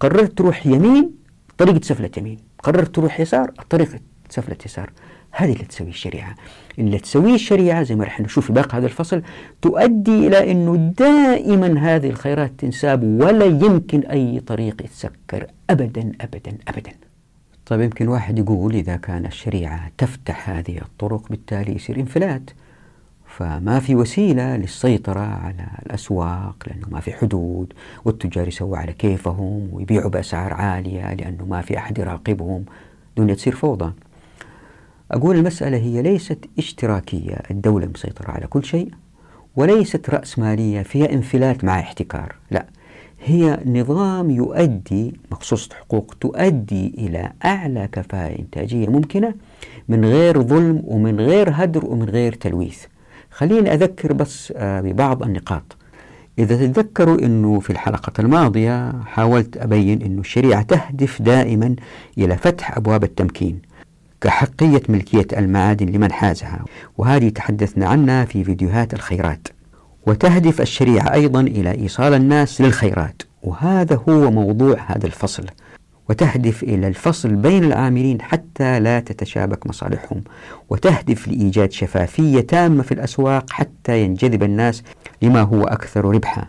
قررت تروح يمين الطريق تسفلت يمين. قررت تروح يسار الطريق تسفلت يسار. هذه اللي تسويه الشريعة. اللي تسويه الشريعة زي ما رح نشوف في باقي هذا الفصل تؤدي إلى أنه دائما هذه الخيرات تنساب ولا يمكن أي طريق يتسكر. أبدا أبدا أبدا. طيب يمكن واحد يقول إذا كان الشريعة تفتح هذه الطرق بالتالي يصير انفلات. فما في وسيلة للسيطرة على الأسواق لأنه ما في حدود والتجار يسووا على كيفهم ويبيعوا بأسعار عالية لأنه ما في أحد يراقبهم. دنيا تصير فوضى. أقول المسألة هي ليست اشتراكية الدولة مسيطرة على كل شيء وليست رأسمالية فيها انفلات مع احتكار لا. هي نظام يؤدي مخصوص حقوق تؤدي إلى أعلى كفاءة إنتاجية ممكنة من غير ظلم ومن غير هدر ومن غير تلويث. خليني أذكر بس آه، ببعض النقاط. إذا تتذكروا أنه في الحلقة الماضية حاولت أبين أن الشريعة تهدف دائما إلى فتح أبواب التمكين. كحقية ملكية المعادن لمن حازها. وهذه تحدثنا عنها في فيديوهات الخيرات. وتهدف الشريعة أيضا إلى إيصال الناس للخيرات. وهذا هو موضوع هذا الفصل. وتهدف إلى الفصل بين العاملين حتى لا تتشابك مصالحهم. وتهدف لإيجاد شفافية تامة في الأسواق حتى ينجذب الناس لما هو أكثر ربحا.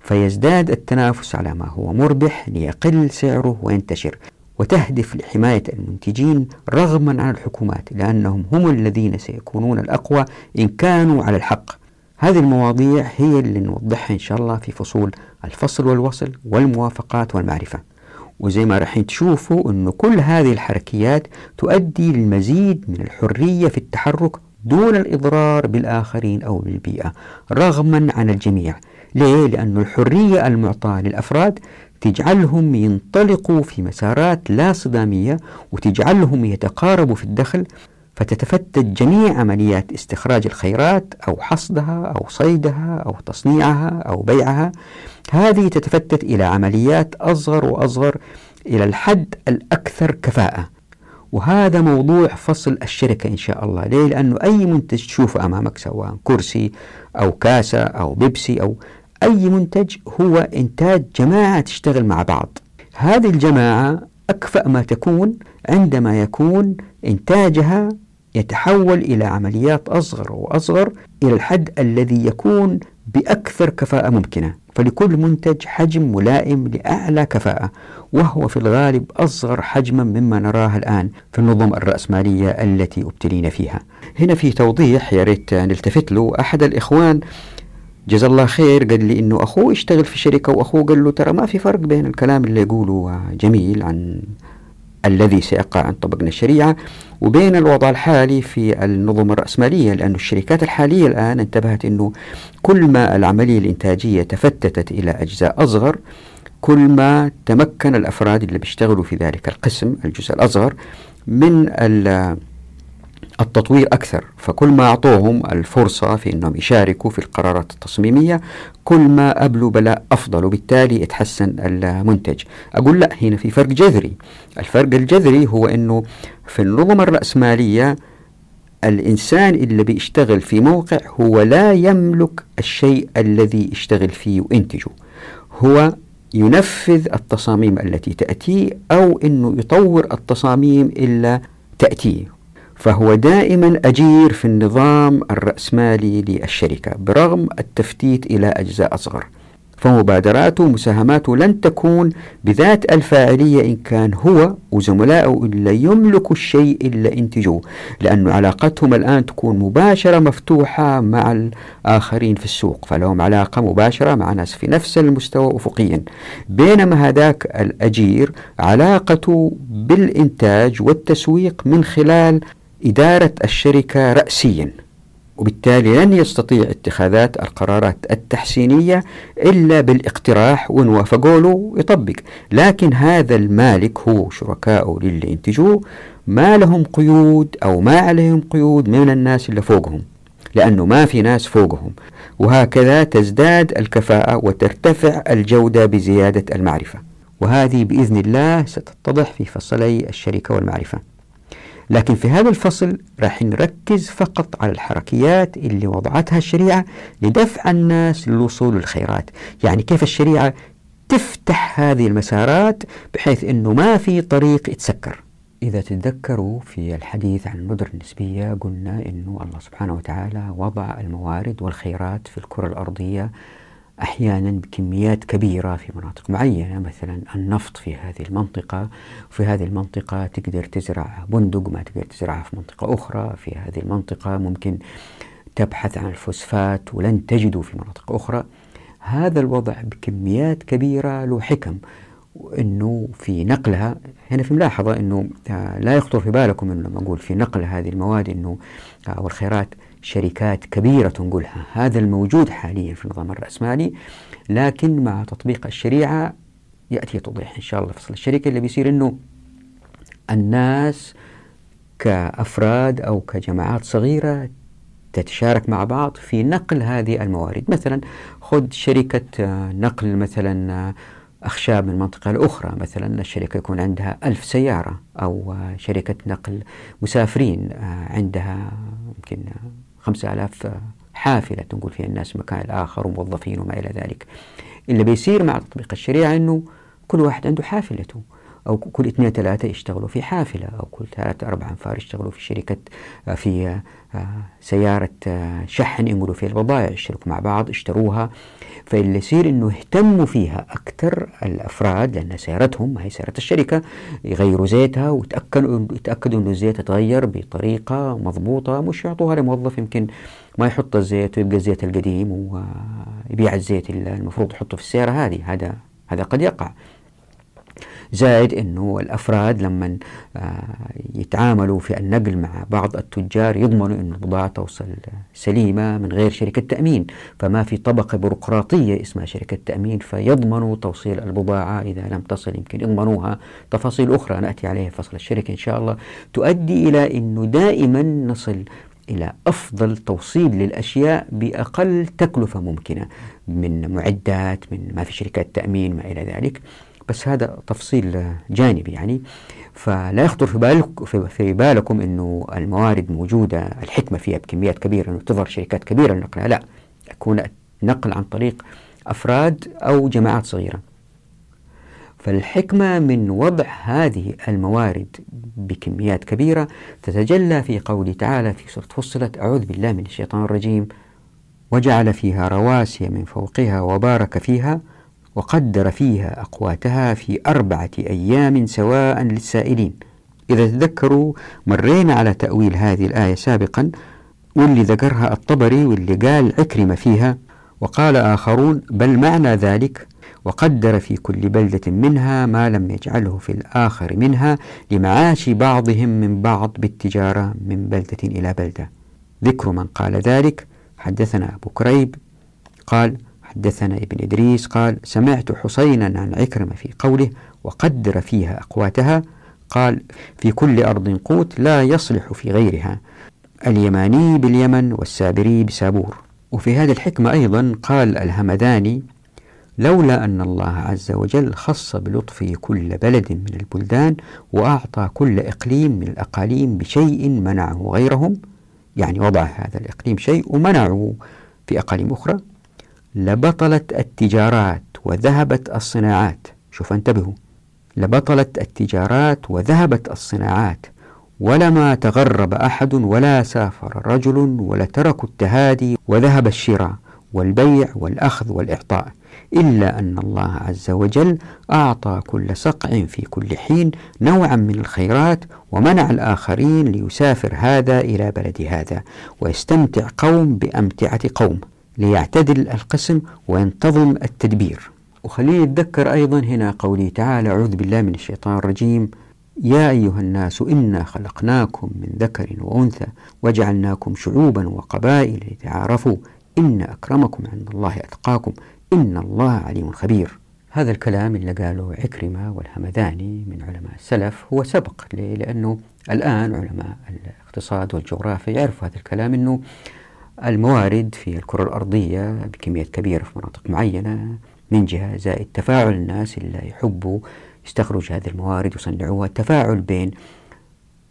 فيزداد التنافس على ما هو مربح ليقل سعره وينتشر. وتهدف لحماية المنتجين رغما عن الحكومات لأنهم هم الذين سيكونون الأقوى إن كانوا على الحق. هذه المواضيع هي اللي نوضحها إن شاء الله في فصول الفصل والوصل والموافقات والمعرفة. وزي ما راح تشوفوا أن كل هذه الحركيات تؤدي للمزيد من الحرية في التحرك دون الإضرار بالآخرين أو بالبيئة رغما عن الجميع. ليه؟ لأن الحرية المعطاة للأفراد تجعلهم ينطلقوا في مسارات لا صدامية وتجعلهم يتقاربوا في الدخل فتتفتت جميع عمليات استخراج الخيرات أو حصدها أو صيدها أو تصنيعها أو بيعها. هذه تتفتت إلى عمليات أصغر وأصغر إلى الحد الأكثر كفاءة. وهذا موضوع فصل الشركة إن شاء الله. ليه؟ لأنه أي منتج تشوفه أمامك سواء كرسي أو كاسة أو بيبسي أو أي منتج هو إنتاج جماعة تشتغل مع بعض. هذه الجماعة أكفأ ما تكون عندما يكون إنتاجها يتحول إلى عمليات أصغر وأصغر إلى الحد الذي يكون بأكثر كفاءة ممكنة. فلكل منتج حجم ملائم لأعلى كفاءة وهو في الغالب أصغر حجما مما نراه الآن في النظم الرأسمالية التي أبتلينا فيها. هنا في توضيح يا ريت نلتفت له أحد الإخوان جزا الله خير قال لي إنه أخوه يشتغل في شركة وأخوه قال له ترى ما في فرق بين الكلام اللي يقوله جميل عن الذي سيقع عن طبقنا الشريعة وبين الوضع الحالي في النظم الرأسمالية لأن الشركات الحالية الآن انتبهت أنه كل ما العملية الإنتاجية تفتتت إلى أجزاء أصغر كل ما تمكن الأفراد اللي بيشتغلوا في ذلك القسم الجزء الأصغر من التطوير أكثر فكل ما أعطوهم الفرصة في أنهم يشاركوا في القرارات التصميمية كل ما أبلوا بلاء أفضل وبالتالي يتحسن المنتج. أقول لا هنا في فرق جذري. الفرق الجذري هو أنه في النظم الرأسمالية الإنسان اللي بيشتغل في موقع هو لا يملك الشيء الذي يشتغل فيه وينتجه هو ينفذ التصاميم التي تأتيه أو أنه يطور التصاميم إلا تأتيه. فهو دائما أجير في النظام الرأسمالي للشركة برغم التفتيت إلى أجزاء أصغر. فمبادراته ومساهماته لن تكون بذات الفاعلية إن كان هو وزملائه إلا يملكوا الشيء إلا ينتجوه لأن علاقتهم الآن تكون مباشرة مفتوحة مع الآخرين في السوق فلهم علاقة مباشرة مع ناس في نفس المستوى أفقيا. بينما هذاك الأجير علاقته بالإنتاج والتسويق من خلال إدارة الشركة رأسيا وبالتالي لن يستطيع اتخاذات القرارات التحسينية إلا بالاقتراح وإن وافقوا له يطبق. لكن هذا المالك هو شركائه للي ينتجوه ما لهم قيود أو ما عليهم قيود من الناس اللي فوقهم لأنه ما في ناس فوقهم. وهكذا تزداد الكفاءة وترتفع الجودة بزيادة المعرفة. وهذه بإذن الله ستتضح في فصلي الشركة والمعرفة. لكن في هذا الفصل راح نركز فقط على الحركيات اللي وضعتها الشريعة لدفع الناس للوصول للخيرات. يعني كيف الشريعة تفتح هذه المسارات بحيث أنه ما في طريق يتسكر. إذا تتذكروا في الحديث عن الندرة النسبية قلنا أنه الله سبحانه وتعالى وضع الموارد والخيرات في الكرة الأرضية أحيانا بكميات كبيرة في مناطق معينة مثلا النفط في هذه المنطقة وفي هذه المنطقة تقدر تزرع بندق ما تقدر تزرعها في منطقة أخرى في هذه المنطقة ممكن تبحث عن الفوسفات ولن تجده في مناطق أخرى. هذا الوضع بكميات كبيرة له حكم إنه في نقلها هنا في ملاحظة إنه لا يخطر في بالكم إنه لما أقول في نقل هذه المواد إنه أو الخيرات شركات كبيرة تنقلها. هذا الموجود حاليا في النظام الرأسمالي لكن مع تطبيق الشريعة يأتي توضيح إن شاء الله فصل الشركة اللي بيصير أنه الناس كأفراد أو كجماعات صغيرة تتشارك مع بعض في نقل هذه الموارد. مثلا خذ شركة نقل مثلا أخشاب من منطقة لأخرى. مثلا الشركة يكون عندها ألف سيارة أو شركة نقل مسافرين عندها يمكن خمسة آلاف حافلة تنقل فيها الناس مكان الآخر وموظفين وما إلى ذلك. اللي بيصير مع تطبيق الشريعة أنه كل واحد عنده حافلته. أو كل اثنين ثلاثة يشتغلوا في حافلة أو كل ثلاثة أربعة أنفار يشتغلوا في شركة آه، في آه، سيارة آه، شحن ينقلوا فيها البضائع يشتركوا مع بعض اشتروها فاللي يصير إنه يهتموا فيها أكثر الأفراد لأن سيارتهم هي سيارة الشركة يغيروا زيتها ويتأكدوا يتأكدوا إنه الزيت تغير بطريقة مضبوطة مش يعطوها لموظف يمكن ما يحط الزيت ويبقى الزيت القديم ويبيع الزيت اللي المفروض يحطه في السيارة هذه. هذا هذا قد يقع. زائد أنه الأفراد لما آه، يتعاملوا في النقل مع بعض التجار يضمنوا أن البضاعة توصل سليمة من غير شركة تأمين. فما في طبقة بيروقراطية اسمها شركة تأمين فيضمنوا توصيل البضاعة إذا لم تصل يمكن يضمنوها. تفاصيل أخرى نأتي عليها فصل الشركة إن شاء الله. تؤدي إلى أنه دائما نصل إلى أفضل توصيل للأشياء بأقل تكلفة ممكنة من معدات من ما في شركات تأمين ما إلى ذلك. بس هذا تفصيل جانبي يعني. فلا يخطر في, بالك في بالكم أنه الموارد موجودة الحكمة فيها بكميات كبيرة أنه تظهر شركات كبيرة لنقلها لا يكون نقل عن طريق أفراد أو جماعات صغيرة. فالحكمة من وضع هذه الموارد بكميات كبيرة تتجلى في قوله تعالى في سورة فصلت أعوذ بالله من الشيطان الرجيم وجعل فيها رواسي من فوقها وبارك فيها. وقدر فيها أقواتها في أربعة أيام سواء للسائلين. إذا تذكروا مرينا على تأويل هذه الآية سابقا واللي ذكرها الطبري واللي قال عكرمة فيها وقال آخرون بل معنى ذلك وقدر في كل بلدة منها ما لم يجعله في الآخر منها لمعاش بعضهم من بعض بالتجارة من بلدة إلى بلدة. ذكر من قال ذلك. حدثنا أبو كريب قال حدثنا ابن إدريس قال سمعت حسينا عن عكرمة في قوله وقدر فيها أقواتها قال في كل أرض قوت لا يصلح في غيرها اليماني باليمن والسابري بسابور. وفي هذه الحكمة أيضا قال الهمداني لولا أن الله عز وجل خص بلطفه كل بلد من البلدان وأعطى كل إقليم من الأقاليم بشيء منعه غيرهم يعني وضع هذا الإقليم شيء ومنعه في أقاليم أخرى. لبطلت التجارات وذهبت الصناعات. شوف انتبهوا. لبطلت التجارات وذهبت الصناعات. ولما تغرب أحد ولا سافر رجل ولتركوا التهادي وذهب الشراء والبيع والأخذ والإعطاء إلا أن الله عز وجل أعطى كل صقع في كل حين نوعا من الخيرات ومنع الآخرين ليسافر هذا إلى بلد هذا ويستمتع قوم بأمتعة قوم. ليعتدل القسم وينتظم التدبير. وخليني أتذكر أيضا هنا قوله تعالى أعوذ بالله من الشيطان الرجيم. يا أيها الناس إنا خلقناكم من ذكر وأنثى وجعلناكم شعوبا وقبائل لتعارفوا. إن أكرمكم عند الله أتقاكم. إن الله عليم خبير. هذا الكلام اللي قاله عكرمة والهمذاني من علماء السلف هو سبق لأنه الآن علماء الاقتصاد والجغرافيا يعرفوا هذا الكلام أنه الموارد في الكرة الأرضية بكميات كبيرة في مناطق معينة من جهة زائد تفاعل الناس اللي يحبوا يستخرج هذه الموارد ويصنعوها. التفاعل بين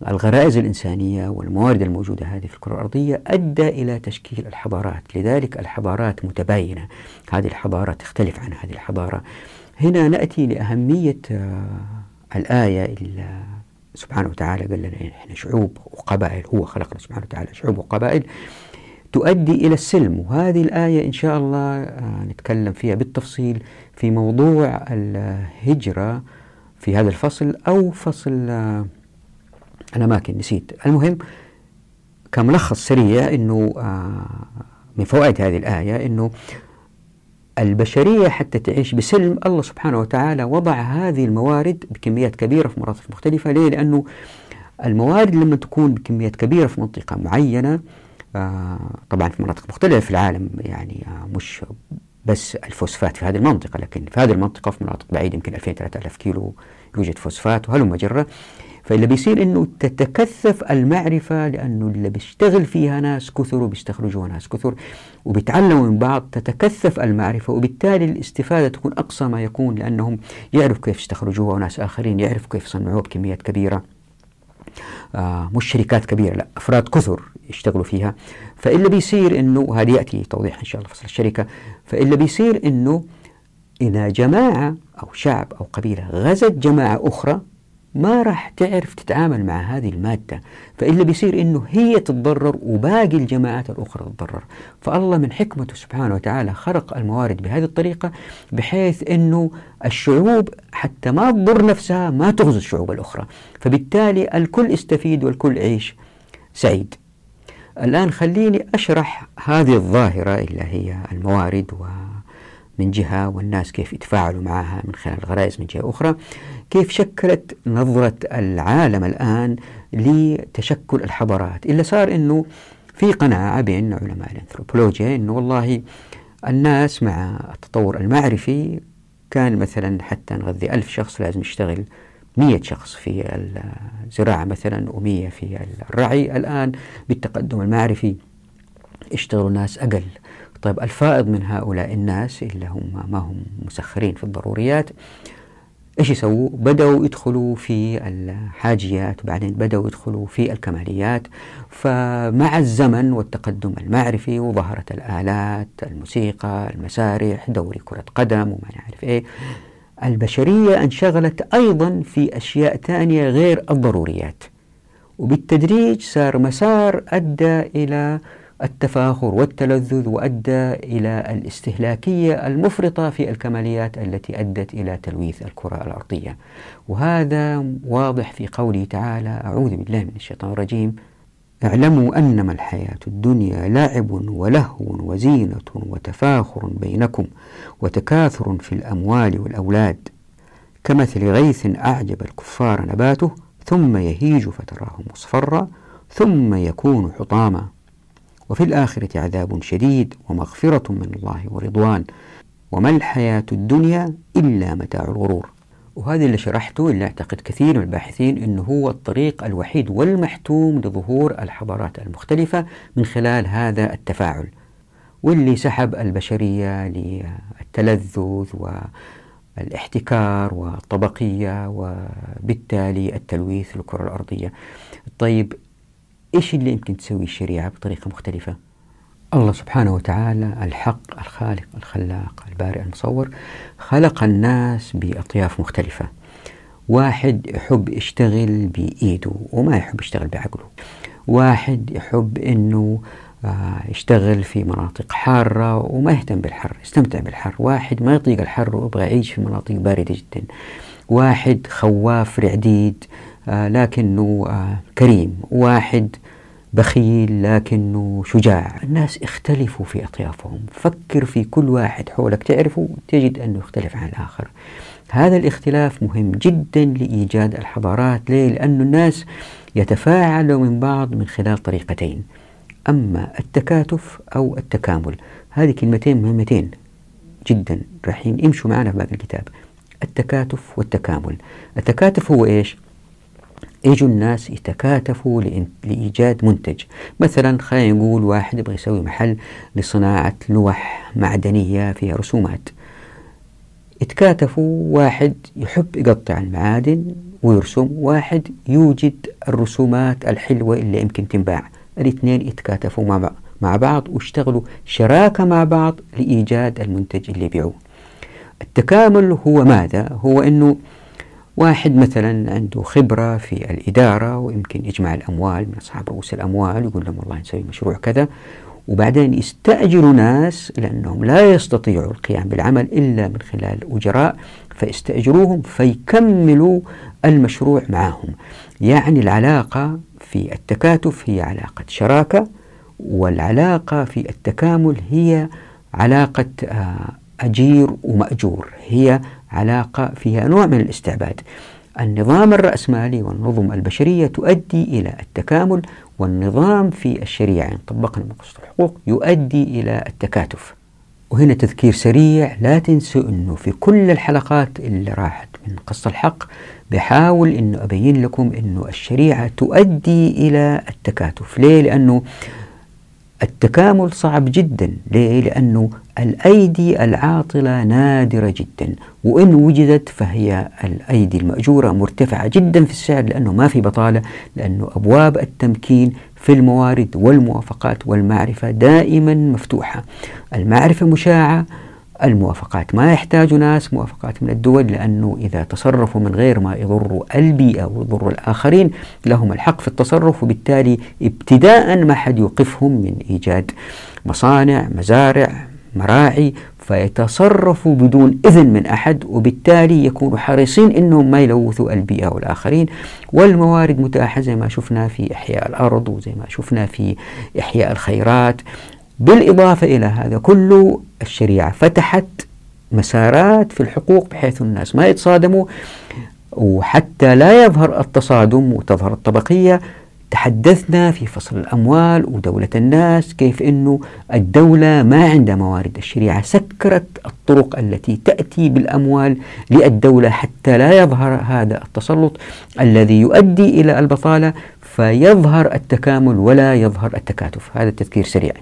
الغرائز الإنسانية والموارد الموجودة هذه في الكرة الأرضية أدى إلى تشكيل الحضارات. لذلك الحضارات متباينة. هذه الحضارة تختلف عن هذه الحضارة. هنا نأتي لأهمية آه، الآية اللي سبحانه وتعالى قال لنا إحنا شعوب وقبائل. هو خلقنا سبحانه وتعالى شعوب وقبائل. تؤدي إلى السلم. وهذه الآية إن شاء الله آه، نتكلم فيها بالتفصيل في موضوع الهجرة في هذا الفصل أو فصل آه، الأماكن نسيت. المهم كملخص سريع أنه آه، من فوائد هذه الآية أنه البشرية حتى تعيش بسلم الله سبحانه وتعالى وضع هذه الموارد بكميات كبيرة في مناطق مختلفة. ليه؟ لأنه الموارد لما تكون بكميات كبيرة في منطقة معينة آه، طبعا في مناطق مختلفة في العالم يعني آه، مش بس الفوسفات في هذه المنطقة لكن في هذه المنطقة في مناطق بعيدة يمكن 2000 3000 كيلو يوجد فوسفات وهلم جرة. فاللي بيصير إنه تتكثف المعرفة لأنه اللي بيشتغل فيها ناس كثر وبيستخرجوها ناس كثر وبيتعلموا من بعض تتكثف المعرفة وبالتالي الاستفادة تكون أقصى ما يكون لأنهم يعرفوا كيف يستخرجوها وناس آخرين يعرفوا كيف يصنعوها بكميات كبيرة. آه مش شركات كبيرة لا أفراد كثر يشتغلوا فيها. فإلا بيصير إنه وهذا يأتي توضيح إن شاء الله فصل الشركة. فإلا بيصير إنه إذا جماعة أو شعب أو قبيلة غزت جماعة أخرى ما راح تعرف تتعامل مع هذه المادة. فإلا بيصير إنه هي تتضرر وباقي الجماعات الأخرى تتضرر. فالله من حكمته سبحانه وتعالى خلق الموارد بهذه الطريقة بحيث إنه الشعوب حتى ما تضر نفسها ما تغزو الشعوب الأخرى. فبالتالي الكل استفيد والكل يعيش سعيد. الآن خليني أشرح هذه الظاهرة اللي هي الموارد و من جهة والناس كيف يتفاعلوا معها من خلال الغرائز من جهة أخرى. كيف شكلت نظرة العالم الآن لتشكل الحضارات؟ إلا صار أنه في قناعة بين علماء الأنثروبولوجيا أنه والله الناس مع التطور المعرفي كان مثلا حتى نغذي ألف شخص لازم يشتغل مية شخص في الزراعة مثلا ومية في الرعي. الآن بالتقدم المعرفي يشتغلوا ناس أقل. طيب الفائض من هؤلاء الناس اللي هم ما هم مسخرين في الضروريات. إيش يسووا؟ بدأوا يدخلوا في الحاجيات وبعدين بدأوا يدخلوا في الكماليات فمع الزمن والتقدم المعرفي وظهرت الآلات الموسيقى المسارح دوري كرة قدم وما نعرف إيه البشرية انشغلت أيضا في أشياء ثانية غير الضروريات وبالتدريج صار مسار أدى إلى التفاخر والتلذذ وأدى إلى الاستهلاكية المفرطة في الكماليات التي أدت إلى تلويث الكرة الأرضية. وهذا واضح في قوله تعالى أعوذ بالله من الشيطان الرجيم. اعلموا أنما الحياة الدنيا لعب ولهو وزينة وتفاخر بينكم وتكاثر في الأموال والأولاد. كمثل غيث أعجب الكفار نباته ثم يهيج فتراه مصفرا ثم يكون حطاما. وفي الآخرة عذاب شديد ومغفرة من الله ورضوان. وما الحياة الدنيا إلا متاع الغرور. وهذا اللي شرحته اللي أعتقد كثير من الباحثين أنه هو الطريق الوحيد والمحتوم لظهور الحضارات المختلفة من خلال هذا التفاعل. واللي سحب البشرية للتلذذ والإحتكار والطبقية وبالتالي التلويث للكرة الأرضية. طيب إيش اللي يمكن تسوي الشريعة بطريقة مختلفة؟ الله سبحانه وتعالى الحق الخالق الخلاق البارئ المصور خلق الناس بأطياف مختلفة. واحد يحب يشتغل بإيده وما يحب يشتغل بعقله. واحد يحب أنه آه، يشتغل في مناطق حارة وما يهتم بالحر يستمتع بالحر. واحد ما يطيق الحر ويبغى يعيش في مناطق باردة جدا. واحد خواف رعديد لكنه آه، كريم واحد بخيل لكنه شجاع. الناس اختلفوا في أطيافهم. فكر في كل واحد حولك. تعرفه تجد أنه يختلف عن الآخر. هذا الاختلاف مهم جدا لإيجاد الحضارات. ليه؟ لأن الناس يتفاعلوا من بعض من خلال طريقتين. أما التكاتف أو التكامل. هذه كلمتين مهمتين جدا راح يمشوا معنا في باقي الكتاب. التكاتف والتكامل. التكاتف هو إيش؟ يجوا الناس يتكاتفوا لإيجاد منتج. مثلا خلينا نقول واحد يبغى يسوي محل لصناعة لوح معدنية فيها رسومات. يتكاتفوا واحد يحب يقطع المعادن ويرسم واحد يوجد الرسومات الحلوة اللي يمكن تنباع. الاثنين يتكاتفوا مع بعض مع بعض واشتغلوا شراكة مع بعض لإيجاد المنتج اللي يبيعوه. التكامل هو ماذا؟ هو أنه واحد مثلا عنده خبرة في الإدارة ويمكن يجمع الأموال من أصحاب رؤوس الأموال يقول لهم والله نسوي مشروع كذا وبعدين يستأجروا ناس لأنهم لا يستطيعوا القيام بالعمل إلا من خلال أجراء فيستأجروهم فيكملوا المشروع معهم. يعني العلاقة في التكاتف هي علاقة شراكة والعلاقة في التكامل هي علاقة آه، أجير ومأجور هي علاقة فيها نوع من الاستعباد. النظام الرأسمالي والنظم البشرية تؤدي إلى التكامل والنظام في الشريعة إن طبقنا مقصود الحقوق يؤدي إلى التكاتف. وهنا تذكير سريع لا تنسوا أنه في كل الحلقات اللي راحت من قصة الحق بحاول أنه أبين لكم أنه الشريعة تؤدي إلى التكاتف. ليه؟ لأنه التكامل صعب جدا. ليه؟ لأنه الأيدي العاطلة نادرة جدا. وإن وجدت فهي الأيدي المأجورة مرتفعة جدا في السعر لأنه ما في بطالة لأنه أبواب التمكين في الموارد والموافقات والمعرفة دائما مفتوحة. المعرفة مشاعة الموافقات. ما يحتاج ناس موافقات من الدول لأنه إذا تصرفوا من غير ما يضروا البيئة ويضروا الآخرين لهم الحق في التصرف وبالتالي ابتداء ما حد يوقفهم من إيجاد مصانع مزارع مراعي فيتصرفوا بدون إذن من أحد وبالتالي يكونوا حريصين أنهم ما يلوثوا البيئة والآخرين والموارد متاحة زي ما شفنا في إحياء الأرض وزي ما شفنا في إحياء الخيرات. بالإضافة إلى هذا كله الشريعة فتحت مسارات في الحقوق بحيث الناس ما يتصادموا وحتى لا يظهر التصادم وتظهر الطبقية. تحدثنا في فصل الأموال ودولة الناس كيف أنه الدولة ما عندها موارد. الشريعة سكرت الطرق التي تأتي بالأموال للدولة حتى لا يظهر هذا التسلط الذي يؤدي إلى البطالة فيظهر التكامل ولا يظهر التكاتف. هذا التذكير سريع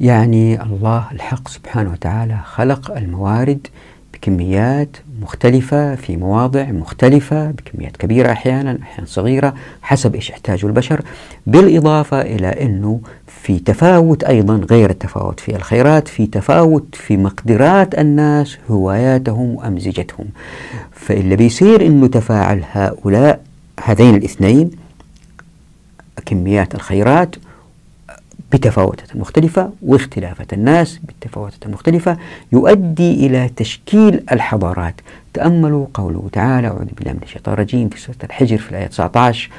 يعني الله الحق سبحانه وتعالى خلق الموارد بكميات مختلفة في مواضع مختلفة بكميات كبيرة أحيانا أحيانا صغيرة حسب إيش يحتاجه البشر. بالإضافة إلى أنه في تفاوت أيضا غير التفاوت في الخيرات في تفاوت في مقدرات الناس هواياتهم وأمزجتهم فاللي بيصير أنه تفاعل هؤلاء هذين الاثنين كميات الخيرات بتفاوتات مختلفة واختلافات الناس بالتفاوتات المختلفة يؤدي إلى تشكيل الحضارات. تأملوا قوله تعالى أعوذ بالله من الشيطان الرجيم في سورة الحجر في الآية 19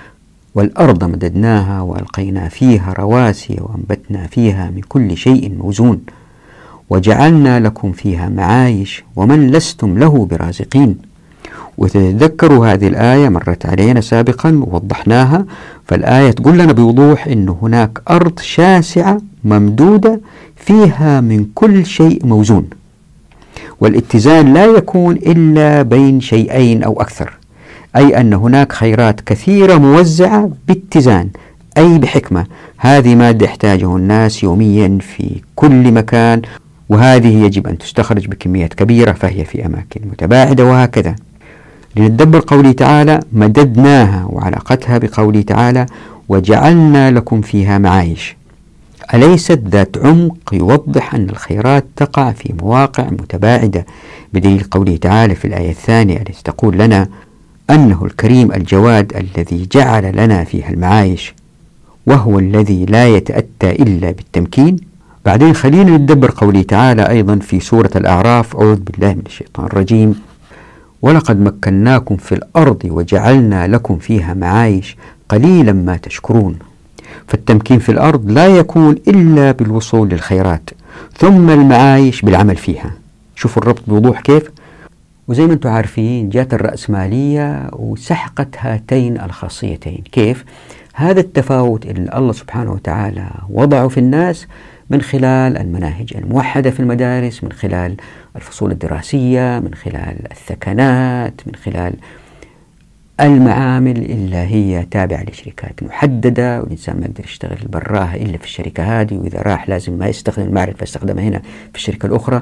والأرض مددناها وألقينا فيها رواسي وأنبتنا فيها من كل شيء موزون وجعلنا لكم فيها معايش ومن لستم له برازقين. وتتذكروا هذه الآية مرت علينا سابقا ووضحناها فالآية تقول لنا بوضوح أن هناك أرض شاسعة ممدودة فيها من كل شيء موزون والاتزان لا يكون إلا بين شيئين أو أكثر أي أن هناك خيرات كثيرة موزعة باتزان أي بحكمة. هذه مادة يحتاجه الناس يوميا في كل مكان وهذه يجب أن تستخرج بكميات كبيرة فهي في أماكن متباعدة وهكذا. لنتدبر قوله تعالى مددناها وعلاقتها بقوله تعالى وجعلنا لكم فيها معايش. أليست ذات عمق يوضح أن الخيرات تقع في مواقع متباعدة؟ بدليل قوله تعالى في الآية الثانية التي تقول لنا أنه الكريم الجواد الذي جعل لنا فيها المعايش وهو الذي لا يتأتى إلا بالتمكين. بعدين خلينا نتدبر قوله تعالى أيضا في سورة الأعراف. أعوذ بالله من الشيطان الرجيم. ولقد مكناكم في الأرض وجعلنا لكم فيها معايش قليلا ما تشكرون. فالتمكين في الأرض لا يكون إلا بالوصول للخيرات ثم المعايش بالعمل فيها. شوفوا الربط بوضوح كيف. وزي ما أنتم عارفين جاءت الرأسمالية وسحقت هاتين الخاصيتين. كيف؟ هذا التفاوت اللي الله سبحانه وتعالى وضعه في الناس من خلال المناهج الموحدة في المدارس من خلال الفصول الدراسية من خلال الثكنات من خلال المعامل اللي هي تابعة لشركات محددة والإنسان ما يقدر يشتغل براها إلا في الشركة هذه وإذا راح لازم ما يستخدم المعرفة يستخدمها هنا في الشركة الأخرى.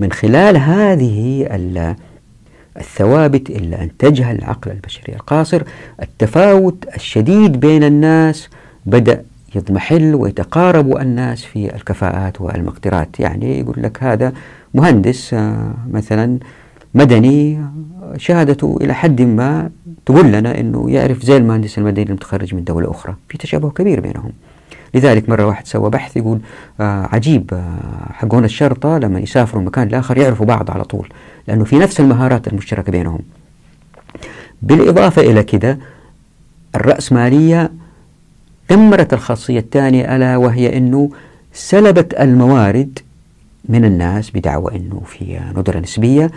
من خلال هذه الثوابت اللي أنتجها العقل البشري القاصر التفاوت الشديد بين الناس بدأ يضمحل ويتقارب الناس في الكفاءات والمقدرات. يعني يقول لك هذا مهندس آه، مثلا مدني شهادته إلى حد ما تقول لنا أنه يعرف زي المهندس المدني المتخرج من دولة أخرى. في تشابه كبير بينهم. لذلك مرة واحد سوى بحث يقول آه عجيب آه حقون الشرطة لما يسافروا مكان لآخر يعرفوا بعض على طول لأنه في نفس المهارات المشتركة بينهم. بالإضافة إلى كده الرأسمالية دمرت الخاصية الثانية ألا وهي أنه سلبت الموارد من الناس بدعوى أنه في ندرة نسبية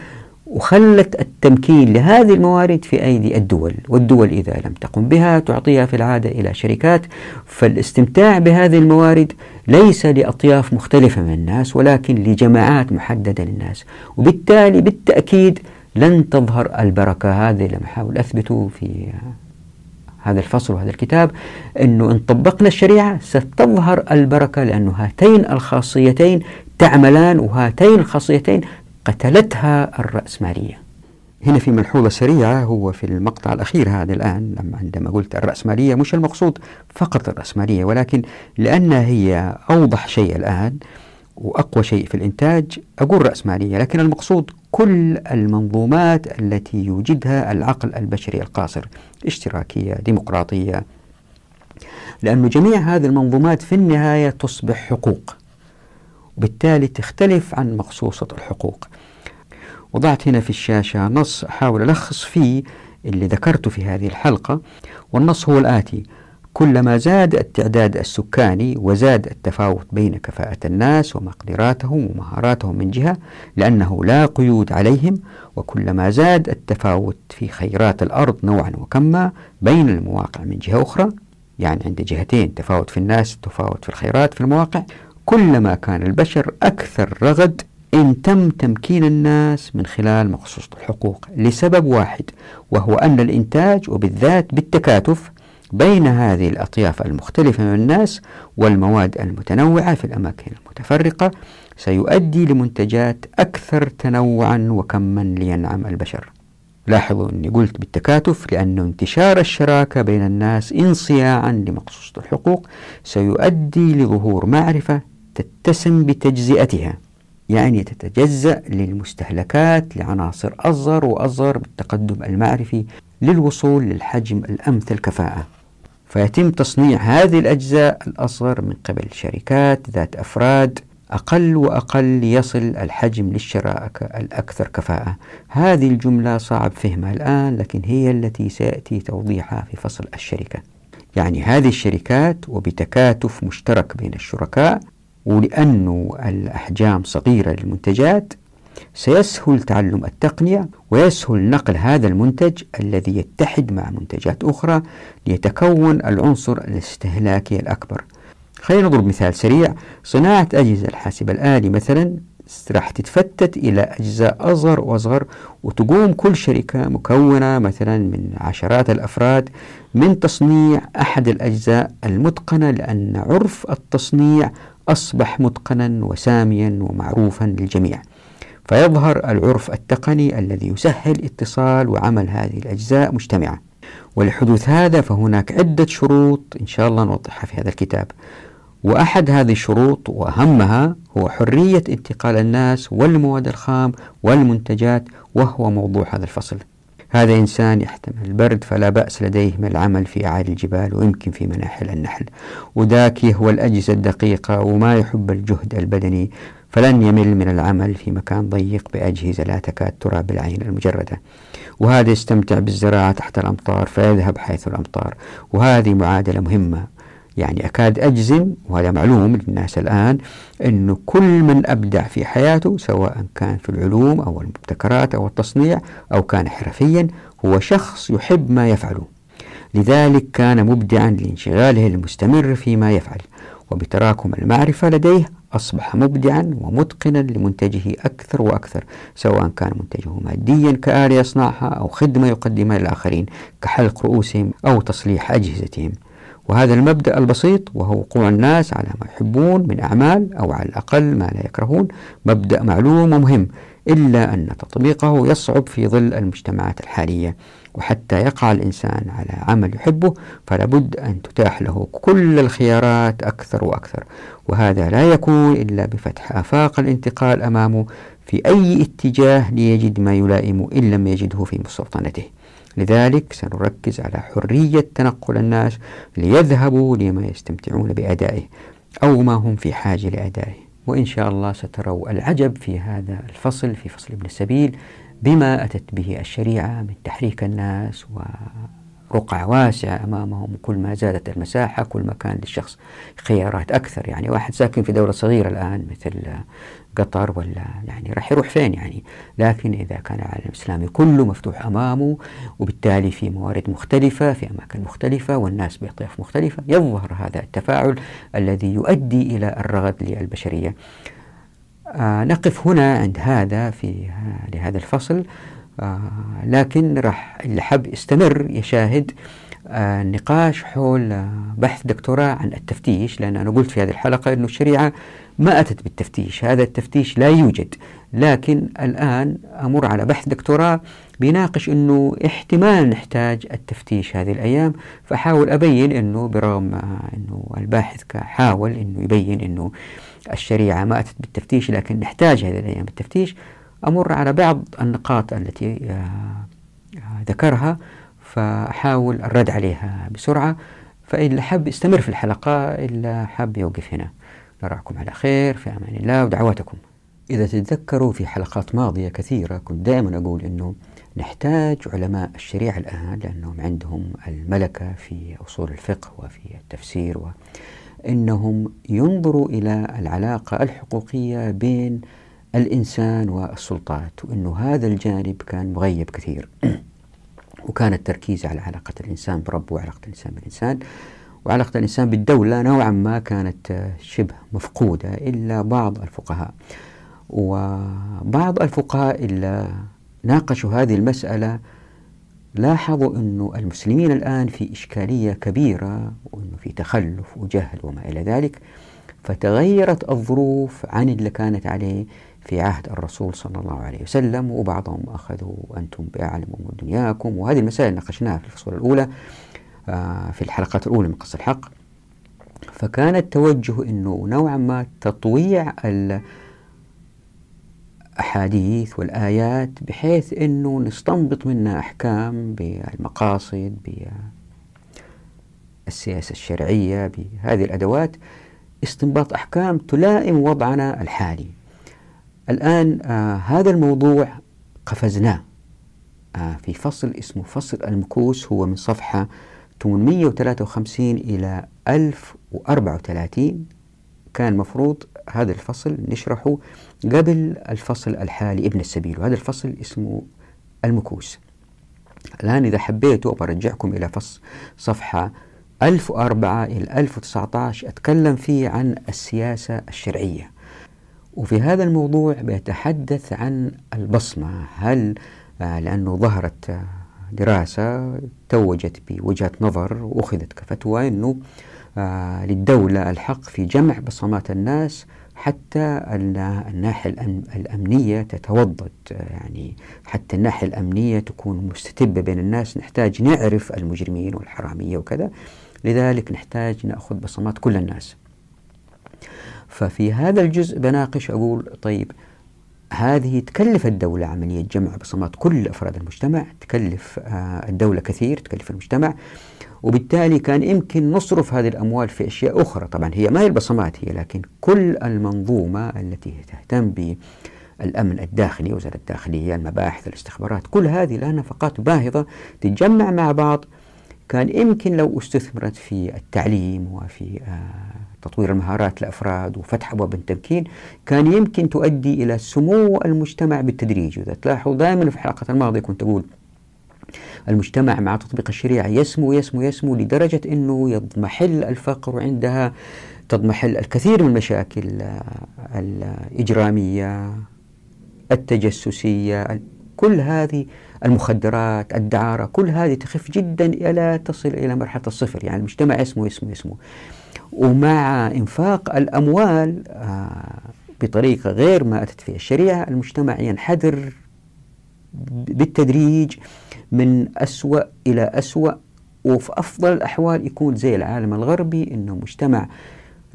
وخلت التمكين لهذه الموارد في أيدي الدول. والدول إذا لم تقم بها تعطيها في العادة إلى شركات فالاستمتاع بهذه الموارد ليس لأطياف مختلفة من الناس ولكن لجماعات محددة للناس. وبالتالي بالتأكيد لن تظهر البركة هذه لما أحاول أثبته في هذا الفصل وهذا الكتاب أنه إن طبقنا الشريعة ستظهر البركة لأن هاتين الخاصيتين تعملان وهاتين الخاصيتين قتلتها الرأسمالية. هنا في ملحوظة سريعة هو في المقطع الأخير هذا الآن لما عندما قلت الرأسمالية مش المقصود فقط الرأسمالية ولكن لأنها هي أوضح شيء الآن وأقوى شيء في الإنتاج أقول رأسمالية لكن المقصود كل المنظومات التي يوجدها العقل البشري القاصر اشتراكية ديمقراطية. لأن جميع هذه المنظومات في النهاية تصبح حقوق وبالتالي تختلف عن مخصوصة الحقوق. وضعت هنا في الشاشة نص أحاول ألخص فيه اللي ذكرته في هذه الحلقة والنص هو الآتي كلما زاد التعداد السكاني وزاد التفاوت بين كفاءة الناس ومقدراتهم ومهاراتهم من جهة لأنه لا قيود عليهم وكلما زاد التفاوت في خيرات الأرض نوعا وكما بين المواقع من جهة أخرى يعني عند جهتين تفاوت في الناس تفاوت في الخيرات في المواقع كلما كان البشر أكثر رغد إن تم تمكين الناس من خلال مخصوص الحقوق لسبب واحد وهو أن الإنتاج وبالذات بالتكاتف بين هذه الأطياف المختلفة من الناس والمواد المتنوعة في الأماكن المتفرقة سيؤدي لمنتجات أكثر تنوعا وكما لينعم البشر. لاحظوا أني قلت بالتكاتف لأن انتشار الشراكة بين الناس انصياعا لمقصوصة الحقوق سيؤدي لظهور معرفة تتسم بتجزئتها يعني تتجزأ للمستهلكات لعناصر أصغر وأصغر بالتقدم المعرفي للوصول للحجم الأمثل كفاءة. فيتم تصنيع هذه الأجزاء الأصغر من قبل شركات ذات أفراد أقل وأقل يصل الحجم للشراكة الأكثر كفاءة. هذه الجملة صعب فهمها الآن لكن هي التي سيأتي توضيحها في فصل الشركة. يعني هذه الشركات وبتكاتف مشترك بين الشركاء ولأن الأحجام صغيرة للمنتجات سيسهل تعلم التقنية ويسهل نقل هذا المنتج الذي يتحد مع منتجات أخرى ليتكون العنصر الاستهلاكي الأكبر. خلينا نضرب مثال سريع. صناعة أجهزة الحاسب الآلي مثلا راح تتفتت إلى أجزاء أصغر وأصغر وتقوم كل شركة مكونة مثلا من عشرات الأفراد من تصنيع أحد الأجزاء المتقنة لأن عرف التصنيع أصبح متقنا وساميا ومعروفا للجميع. فيظهر العرف التقني الذي يسهل اتصال وعمل هذه الأجزاء مجتمعة ولحدوث هذا فهناك عدة شروط إن شاء الله نوضحها في هذا الكتاب. وأحد هذه الشروط وأهمها هو حرية انتقال الناس والمواد الخام والمنتجات وهو موضوع هذا الفصل. هذا إنسان يحتمل البرد فلا بأس لديه من العمل في أعالي الجبال ويمكن في مناحل النحل. وذاك يهوى الأجهزة الدقيقة وما يحب الجهد البدني. فلن يمل من العمل في مكان ضيق بأجهزة لا تكاد ترى بالعين المجردة. وهذا يستمتع بالزراعة تحت الأمطار فيذهب حيث الأمطار. وهذه معادلة مهمة. يعني أكاد أجزم وهذا معلوم للناس الآن أنه كل من أبدع في حياته سواء كان في العلوم أو المبتكرات أو التصنيع أو كان حرفيا هو شخص يحب ما يفعله. لذلك كان مبدعا لانشغاله المستمر فيما يفعل. وبتراكم المعرفة لديه أصبح مبدعا ومتقنا لمنتجه أكثر وأكثر سواء كان منتجه ماديا كآلة يصنعها أو خدمة يقدمها للآخرين كحلق رؤوسهم أو تصليح أجهزتهم. وهذا المبدأ البسيط وهو وقوع الناس على ما يحبون من أعمال أو على الأقل ما لا يكرهون مبدأ معلوم ومهم إلا أن تطبيقه يصعب في ظل المجتمعات الحالية. وحتى يقع الإنسان على عمل يحبه فلا بد أن تتاح له كل الخيارات أكثر وأكثر. وهذا لا يكون إلا بفتح آفاق الانتقال أمامه في أي اتجاه ليجد ما يلائم إن لم يجده في مستوطنته لذلك سنركز على حرية تنقل الناس ليذهبوا لما يستمتعون بأدائه أو ما هم في حاجة لأدائه. وإن شاء الله ستروا العجب في هذا الفصل في فصل ابن السبيل. بما أتت به الشريعة من تحريك الناس رقعة واسعة أمامهم كل ما زادت المساحة كل ما كان للشخص خيارات أكثر. يعني واحد ساكن في دولة صغيرة الآن مثل قطر ولا يعني راح يروح فين يعني؟ لكن إذا كان العالم الإسلامي كله مفتوح أمامه وبالتالي في موارد مختلفة في أماكن مختلفة والناس بأطياف مختلفة يظهر هذا التفاعل الذي يؤدي إلى الرغد للبشرية. آه نقف هنا عند هذا في لهذا الفصل. آه لكن راح اللي حب يستمر يشاهد آه نقاش حول آه بحث دكتوراه عن التفتيش لأن أنا قلت في هذه الحلقة أن الشريعة ما أتت بالتفتيش. هذا التفتيش لا يوجد. لكن الآن أمر على بحث دكتوراه بيناقش أنه احتمال نحتاج التفتيش هذه الأيام. فحاول أبين أنه برغم أنه الباحث حاول أنه يبين أنه الشريعة ما أتت بالتفتيش لكن نحتاج هذه الأيام بالتفتيش. أمر على بعض النقاط التي آه، ذكرها فأحاول الرد عليها بسرعة. فإن حب يستمر في الحلقة إلا حب يوقف هنا. نراكم على خير في أمان الله ودعواتكم. إذا تتذكروا في حلقات ماضية كثيرة كنت دائما أقول أنه نحتاج علماء الشريعة الآن لأنهم عندهم الملكة في أصول الفقه وفي التفسير وإنهم ينظروا إلى العلاقة الحقوقية بين الإنسان والسلطات وأنه هذا الجانب كان مغيب كثير. <clears throat> وكان التركيز على علاقة الإنسان بربه وعلاقة الإنسان بالإنسان وعلاقة الإنسان بالدولة نوعا ما كانت شبه مفقودة إلا بعض الفقهاء. وبعض الفقهاء إلا ناقشوا هذه المسألة لاحظوا أن المسلمين الآن في إشكالية كبيرة وأنه في تخلف وجهل وما إلى ذلك فتغيرت الظروف عن اللي كانت عليه في عهد الرسول صلى الله عليه وسلم وبعضهم أخذوا أنتم بأعلم أمور دنياكم. وهذه المسائل ناقشناها في الفصول الأولى آه، في الحلقات الأولى من قصة الحق. فكان التوجه أنه نوعا ما تطويع الأحاديث والآيات بحيث أنه نستنبط منها أحكام بالمقاصد بالسياسة الشرعية بهذه الأدوات. استنباط أحكام تلائم وضعنا الحالي. الآن آه هذا الموضوع قفزناه. آه في فصل اسمه فصل المكوس هو من صفحة 853 إلى 1034 كان مفروض هذا الفصل نشرحه قبل الفصل الحالي ابن السبيل. وهذا الفصل اسمه المكوس. الآن إذا حبيتوا برجعكم إلى فصل صفحة 1004 إلى 1019 أتكلم فيه عن السياسة الشرعية. وفي هذا الموضوع بيتحدث عن البصمة. هل آه، لأنه ظهرت آه، دراسة توجت بوجهة نظر وأخذت كفتوى أنه آه، للدولة الحق في جمع بصمات الناس حتى الناحية الأمنية تتوضد يعني حتى الناحية الأمنية تكون مستتبة بين الناس نحتاج نعرف المجرمين والحرامية وكذا. لذلك نحتاج نأخذ بصمات كل الناس. ففي هذا الجزء بناقش أقول طيب هذه تكلف الدولة عملية جمع بصمات كل أفراد المجتمع تكلف آه، الدولة كثير تكلف المجتمع. وبالتالي كان يمكن نصرف هذه الأموال في أشياء أخرى. طبعا هي ما هي البصمات هي لكن كل المنظومة التي تهتم بالأمن الداخلي وزارة الداخلية المباحث الاستخبارات كل هذه لها نفقات باهظة تتجمع مع بعض. كان يمكن لو استثمرت في التعليم وفي آه تطوير المهارات للأفراد وفتح أبواب التمكين كان يمكن تؤدي إلى سمو المجتمع بالتدريج. وإذا تلاحظوا دائما في الحلقة الماضية كنت أقول المجتمع مع تطبيق الشريعة يسمو يسمو يسمو لدرجة أنه يضمحل الفقر وعندها تضمحل الكثير من المشاكل الإجرامية التجسسية كل هذه المخدرات الدعارة كل هذه تخف جدا إلى تصل إلى مرحلة الصفر. يعني المجتمع يسمو يسمو يسمو. ومع إنفاق الأموال آه، بطريقة غير ما أتت فيها الشريعة المجتمع ينحدر بالتدريج من أسوأ إلى أسوأ وفي أفضل الأحوال يكون زي العالم الغربي أنه مجتمع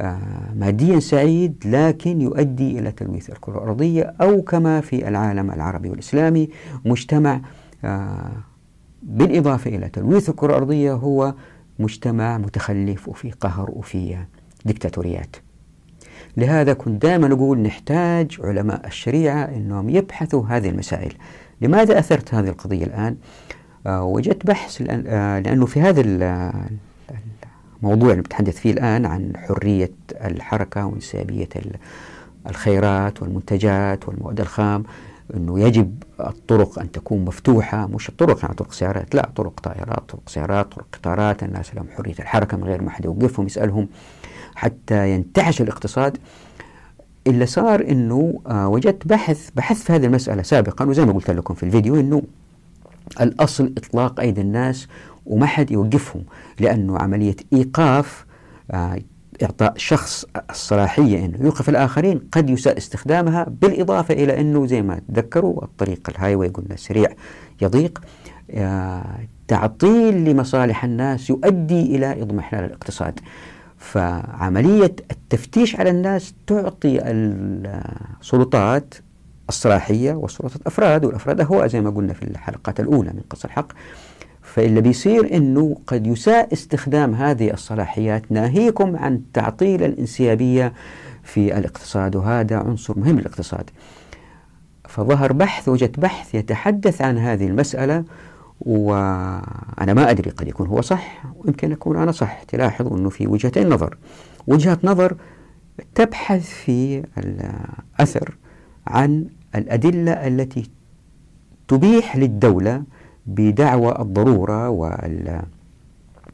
آه، ماديا سعيد لكن يؤدي إلى تلويث الكرة الأرضية أو كما في العالم العربي والإسلامي مجتمع آه، بالإضافة إلى تلويث الكرة الأرضية هو مجتمع متخلف وفي قهر وفي ديكتاتوريات. لهذا كنت دائما أقول نحتاج علماء الشريعة أنهم يبحثوا هذه المسائل. لماذا أثرت هذه القضية الآن؟ آه، وجدت بحث آه، لأنه في هذا الموضوع اللي بتحدث فيه الآن عن حرية الحركة وانسيابية الخيرات والمنتجات والمواد الخام أنه يجب الطرق أن تكون مفتوحة مش الطرق يعني طرق سيارات لا طرق طائرات طرق سيارات طرق قطارات الناس لهم حرية الحركة من غير ما حد يوقفهم يسألهم حتى ينتعش الاقتصاد إلا صار أنه آه وجدت بحث بحث في هذه المسألة سابقا وزي ما قلت لكم في الفيديو أنه الأصل إطلاق أيدي الناس وما حد يوقفهم لأنه عملية إيقاف آه إعطاء شخص الصلاحية أنه يوقف الآخرين قد يساء استخدامها بالإضافة إلى أنه زي ما تذكروا الطريق الهايوي قلنا سريع يضيق آه تعطيل لمصالح الناس يؤدي إلى إضمحلال الاقتصاد. فعملية التفتيش على الناس تعطي السلطات الصلاحية وسلطة أفراد والأفراد هو زي ما قلنا في الحلقات الأولى من قصة الحق. فاللي بيصير أنه قد يساء استخدام هذه الصلاحيات ناهيكم عن تعطيل الانسيابية في الاقتصاد وهذا عنصر مهم للاقتصاد. فظهر بحث وجدت بحث يتحدث عن هذه المسألة وأنا ما أدري قد يكون هو صح ويمكن أكون أنا صح. تلاحظوا أنه في وجهتين نظر. وجهة نظر تبحث في الأثر عن الأدلة التي تبيح للدولة بدعوى الضرورة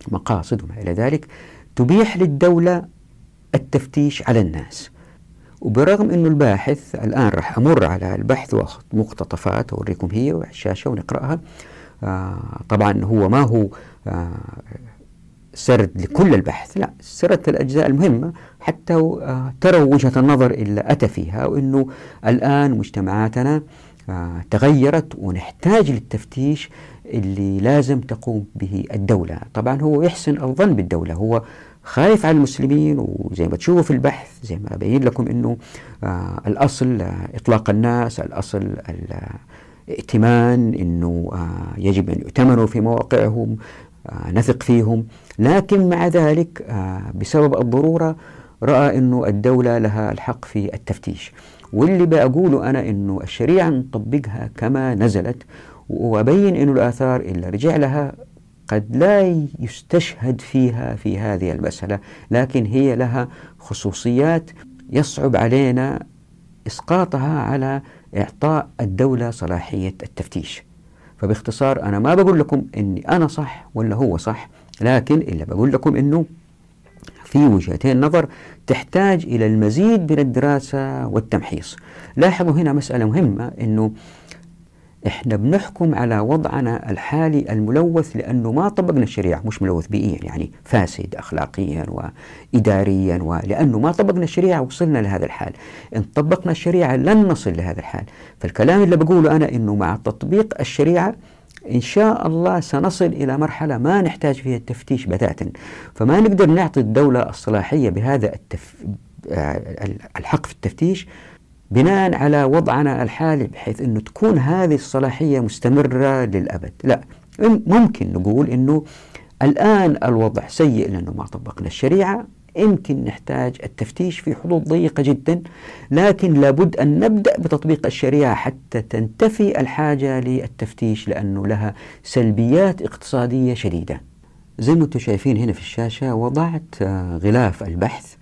والمقاصد وما إلى ذلك تبيح للدولة التفتيش على الناس. وبرغم أنه الباحث الآن راح أمر على البحث وأخذ مقتطفات أوريكم هي على الشاشة ونقرأها طبعا هو ما هو آه سرد لكل البحث لا سرد الأجزاء المهمة حتى آه تروا وجهة النظر اللي أتى فيها وأنه الآن مجتمعاتنا آه تغيرت ونحتاج للتفتيش اللي لازم تقوم به الدولة. طبعا هو يحسن الظن بالدولة هو خايف على المسلمين وزي ما تشوفوا في البحث زي ما أبين لكم أنه آه الأصل آه إطلاق الناس الأصل ائتمان أنه آه يجب أن يؤتمنوا في مواقعهم آه نثق فيهم. لكن مع ذلك آه بسبب الضرورة رأى أنه الدولة لها الحق في التفتيش. واللي بقوله أنا أنه الشريعة نطبقها كما نزلت وأبين أنه الآثار اللي رجع لها قد لا يستشهد فيها في هذه المسألة لكن هي لها خصوصيات يصعب علينا إسقاطها على إعطاء الدولة صلاحية التفتيش. فباختصار أنا ما بقول لكم أني أنا صح ولا هو صح لكن إلا بقول لكم أنه في وجهتين نظر تحتاج إلى المزيد من الدراسة والتمحيص. لاحظوا هنا مسألة مهمة أنه إحنا بنحكم على وضعنا الحالي الملوث لأنه ما طبقنا الشريعة مش ملوث بيئيا يعني فاسد اخلاقيا واداريا ولأنه ما طبقنا الشريعة وصلنا لهذا الحال، إن طبقنا الشريعة لن نصل لهذا الحال، فالكلام اللي بقوله أنا إنه مع تطبيق الشريعة إن شاء الله سنصل إلى مرحلة ما نحتاج فيها التفتيش بتاتا فما نقدر نعطي الدولة الصلاحية بهذا التف... الحق في التفتيش بناء على وضعنا الحالي بحيث أنه تكون هذه الصلاحية مستمرة للأبد. لا ممكن نقول أنه الآن الوضع سيء لأنه ما طبقنا الشريعة. يمكن نحتاج التفتيش في حدود ضيقة جدا لكن لابد أن نبدأ بتطبيق الشريعة حتى تنتفي الحاجة للتفتيش لأنه لها سلبيات اقتصادية شديدة. زي ما أنتم شايفين هنا في الشاشة وضعت غلاف البحث.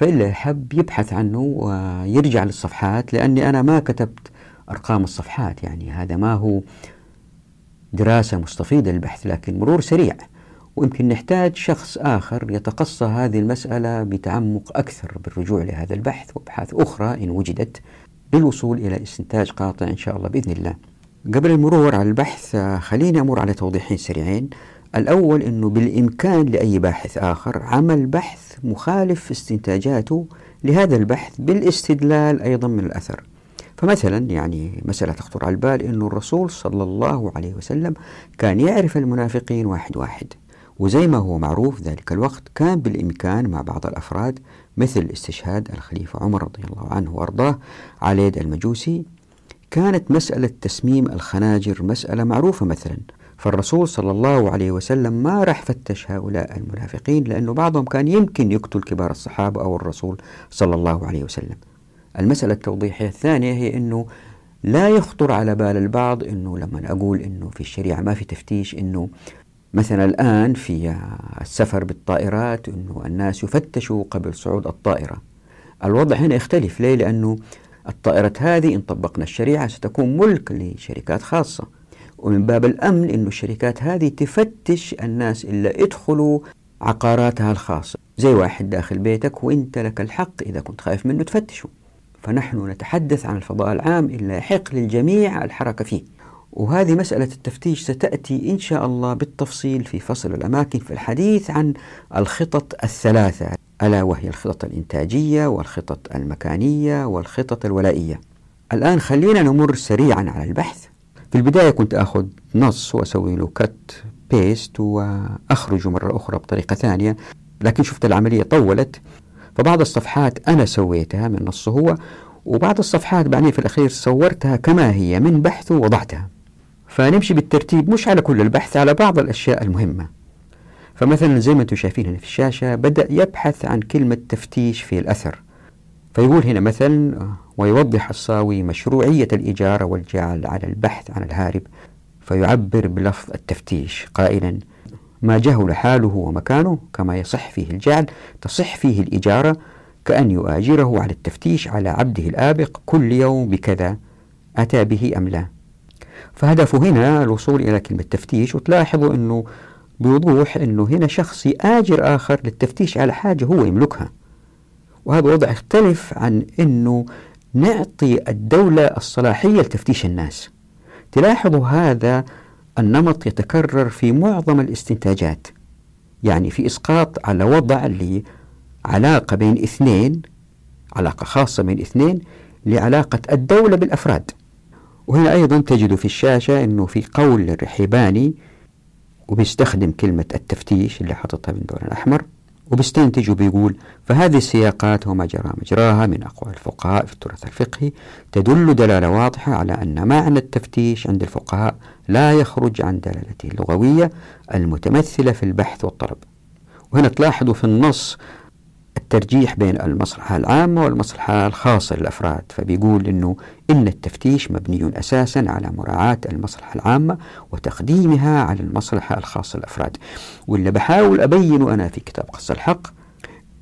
فإلا يحب يبحث عنه ويرجع للصفحات لأني أنا ما كتبت أرقام الصفحات يعني هذا ما هو دراسة مستفيضة للبحث لكن مرور سريع. ويمكن نحتاج شخص آخر يتقصى هذه المسألة بتعمق أكثر بالرجوع لهذا البحث وأبحاث أخرى إن وجدت للوصول إلى استنتاج قاطع إن شاء الله بإذن الله. قبل المرور على البحث خليني أمر على توضيحين سريعين. الأول أنه بالإمكان لأي باحث آخر عمل بحث مخالف استنتاجاته لهذا البحث بالاستدلال أيضا من الأثر. فمثلا يعني مسألة تخطر على البال أنه الرسول صلى الله عليه وسلم كان يعرف المنافقين واحد واحد وزي ما هو معروف ذلك الوقت كان بالإمكان مع بعض الأفراد مثل استشهاد الخليفة عمر رضي الله عنه وأرضاه عليد المجوسي. كانت مسألة تسميم الخناجر مسألة معروفة مثلا. فالرسول صلى الله عليه وسلم ما راح فتش هؤلاء المنافقين لأنه بعضهم كان يمكن يقتل كبار الصحابة أو الرسول صلى الله عليه وسلم. المسألة التوضيحية الثانية هي أنه لا يخطر على بال البعض أنه لما أقول أنه في الشريعة ما في تفتيش أنه مثلا الآن في السفر بالطائرات أنه الناس يفتشوا قبل صعود الطائرة. الوضع هنا يختلف ليه؟ لأنه الطائرة هذه إن طبقنا الشريعة ستكون ملك لشركات خاصة. ومن باب الأمن أن الشركات هذه تفتش الناس اللي يدخلوا عقاراتها الخاصة. زي واحد داخل بيتك وإنت لك الحق إذا كنت خايف منه تفتشه. فنحن نتحدث عن الفضاء العام إلا يحق للجميع الحركة فيه. وهذه مسألة التفتيش ستأتي إن شاء الله بالتفصيل في فصل الأماكن في الحديث عن الخطط الثلاثة ألا وهي الخطط الإنتاجية والخطط المكانية والخطط الولائية. الآن خلينا نمر سريعا على البحث في البداية كنت أخذ نص وأسوي له كت بيست وأخرجه مرة أخرى بطريقة ثانية لكن شفت العملية طولت. فبعض الصفحات أنا سويتها من نصه هو وبعض الصفحات بعدين في الأخير صورتها كما هي من بحثه وضعتها فنمشي بالترتيب مش على كل البحث على بعض الأشياء المهمة. فمثلا زي ما أنتم شايفين هنا في الشاشة بدأ يبحث عن كلمة تفتيش في الأثر. فيقول هنا مثلا ويوضح الصاوي مشروعية الإجارة والجعل على البحث عن الهارب فيعبر بلفظ التفتيش قائلا ما جهل حاله ومكانه كما يصح فيه الجعل تصح فيه الإجارة كأن يؤاجره على التفتيش على عبده الآبق كل يوم بكذا أتى به أم لا؟ فهدفه هنا الوصول إلى كلمة تفتيش وتلاحظوا أنه بوضوح أنه هنا شخص يآجر آخر للتفتيش على حاجة هو يملكها. وهذا وضع يختلف عن أنه نعطي الدولة الصلاحية لتفتيش الناس. تلاحظوا هذا النمط يتكرر في معظم الاستنتاجات. يعني في إسقاط على وضع لعلاقة بين اثنين علاقة خاصة بين اثنين لعلاقة الدولة بالأفراد. وهنا أيضا تجد في الشاشة أنه في قول الرحيباني وبيستخدم كلمة التفتيش اللي حطتها باللون الأحمر وبيستنتج وبيقول فهذه السياقات وما جرى مجراها من أقوال الفقهاء في التراث الفقهي تدل دلالة واضحة على أن معنى التفتيش عند الفقهاء لا يخرج عن دلالته اللغوية المتمثلة في البحث والطلب. وهنا تلاحظوا في النص الترجيح بين المصلحة العامة والمصلحة الخاصة للأفراد. فبيقول أنه إن التفتيش مبني أساسا على مراعاة المصلحة العامة وتقديمها على المصلحة الخاصة للأفراد. واللي بحاول أبينه أنا في كتاب قص الحق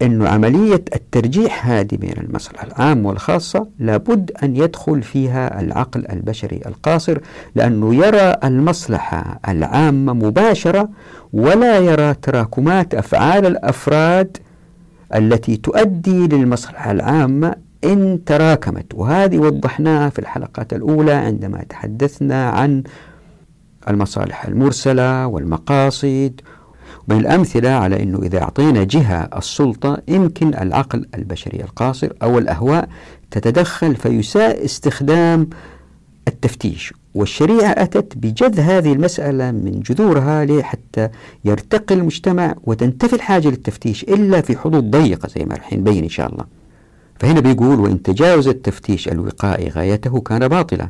أنه عملية الترجيح هذه بين المصلحة العامة والخاصة لابد أن يدخل فيها العقل البشري القاصر لأنه يرى المصلحة العامة مباشرة ولا يرى تراكمات أفعال الأفراد التي تؤدي للمصلحة العامة إن تراكمت. وهذه وضحناها في الحلقات الأولى عندما تحدثنا عن المصالح المرسلة والمقاصد. من الأمثلة على أنه إذا أعطينا جهة السلطة يمكن العقل البشري القاصر أو الأهواء تتدخل فيساء استخدام التفتيش. والشريعة أتت بجذ هذه المسألة من جذورها حتى يرتقي المجتمع وتنتفي الحاجة للتفتيش إلا في حدود ضيقة زي ما رح نبين إن شاء الله. فهنا بيقول وإن تجاوز التفتيش الوقائي غايته كان باطلا.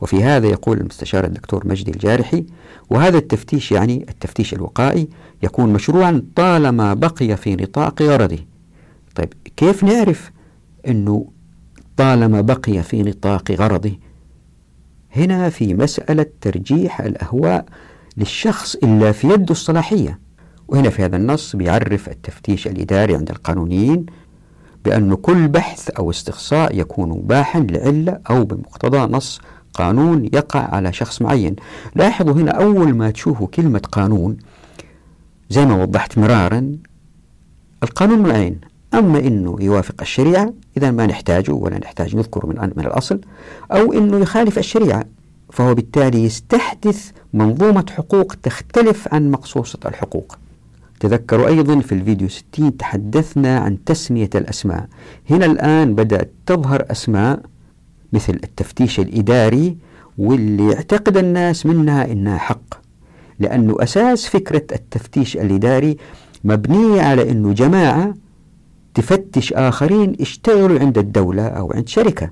وفي هذا يقول المستشار الدكتور مجدي الجارحي وهذا التفتيش يعني التفتيش الوقائي يكون مشروعا طالما بقي في نطاق غرضه. طيب كيف نعرف أنه طالما بقي في نطاق غرضه؟ هنا في مسألة ترجيح الأهواء للشخص إلا في يده الصلاحية. وهنا في هذا النص بيعرف التفتيش الإداري عند القانونيين بأن كل بحث أو استقصاء يكون باحا لعلة أو بمقتضى نص قانون يقع على شخص معين. لاحظوا هنا أول ما تشوفوا كلمة قانون زي ما وضحت مرارا القانون نوعين أما أنه يوافق الشريعة إذا ما نحتاجه ولا نحتاج نذكره من, من الأصل أو أنه يخالف الشريعة فهو بالتالي يستحدث منظومة حقوق تختلف عن مقصوصة الحقوق. تذكروا أيضا في الفيديو 60 تحدثنا عن تسمية الأسماء. هنا الآن بدأت تظهر أسماء مثل التفتيش الإداري واللي يعتقد الناس منها إنها حق. لأنه أساس فكرة التفتيش الإداري مبنية على أنه جماعة تفتش آخرين اشتغلوا عند الدولة أو عند شركة.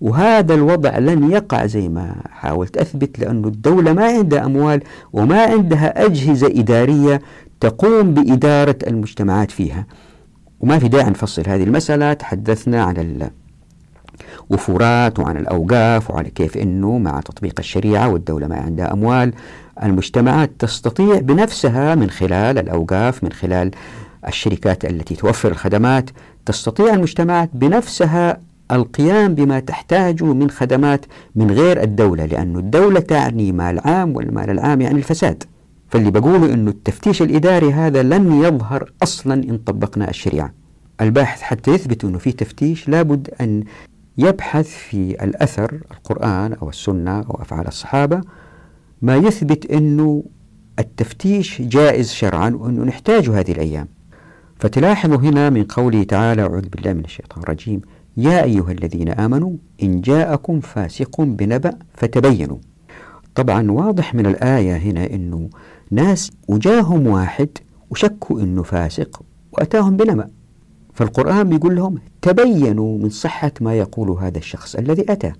وهذا الوضع لن يقع زي ما حاولت أثبت لأن الدولة ما عندها أموال وما عندها أجهزة إدارية تقوم بإدارة المجتمعات فيها. وما في داعي نفصل هذه المسألة تحدثنا عن الوفورات وعن الأوقاف وعلى كيف أنه مع تطبيق الشريعة والدولة ما عندها أموال المجتمعات تستطيع بنفسها من خلال الأوقاف من خلال الشركات التي توفر الخدمات تستطيع المجتمعات بنفسها القيام بما تحتاجه من خدمات من غير الدولة لأن الدولة تعني مال عام والمال العام يعني الفساد. فاللي بقوله أنه التفتيش الإداري هذا لن يظهر أصلا إن طبقنا الشريعة. الباحث حتى يثبت أنه في تفتيش لابد أن يبحث في الأثر القرآن أو السنة أو أفعال الصحابة ما يثبت أنه التفتيش جائز شرعا وأنه نحتاج هذه الأيام. فتلاحظوا هنا من قوله تعالى أعوذ بالله من الشيطان الرجيم يا أيها الذين آمنوا إن جاءكم فاسق بنبأ فتبينوا. طبعا واضح من الآية هنا أنه ناس وجاهم واحد وشكوا أنه فاسق وأتاهم بنبأ. فالقرآن بيقول لهم تبينوا من صحة ما يقول هذا الشخص الذي أتى.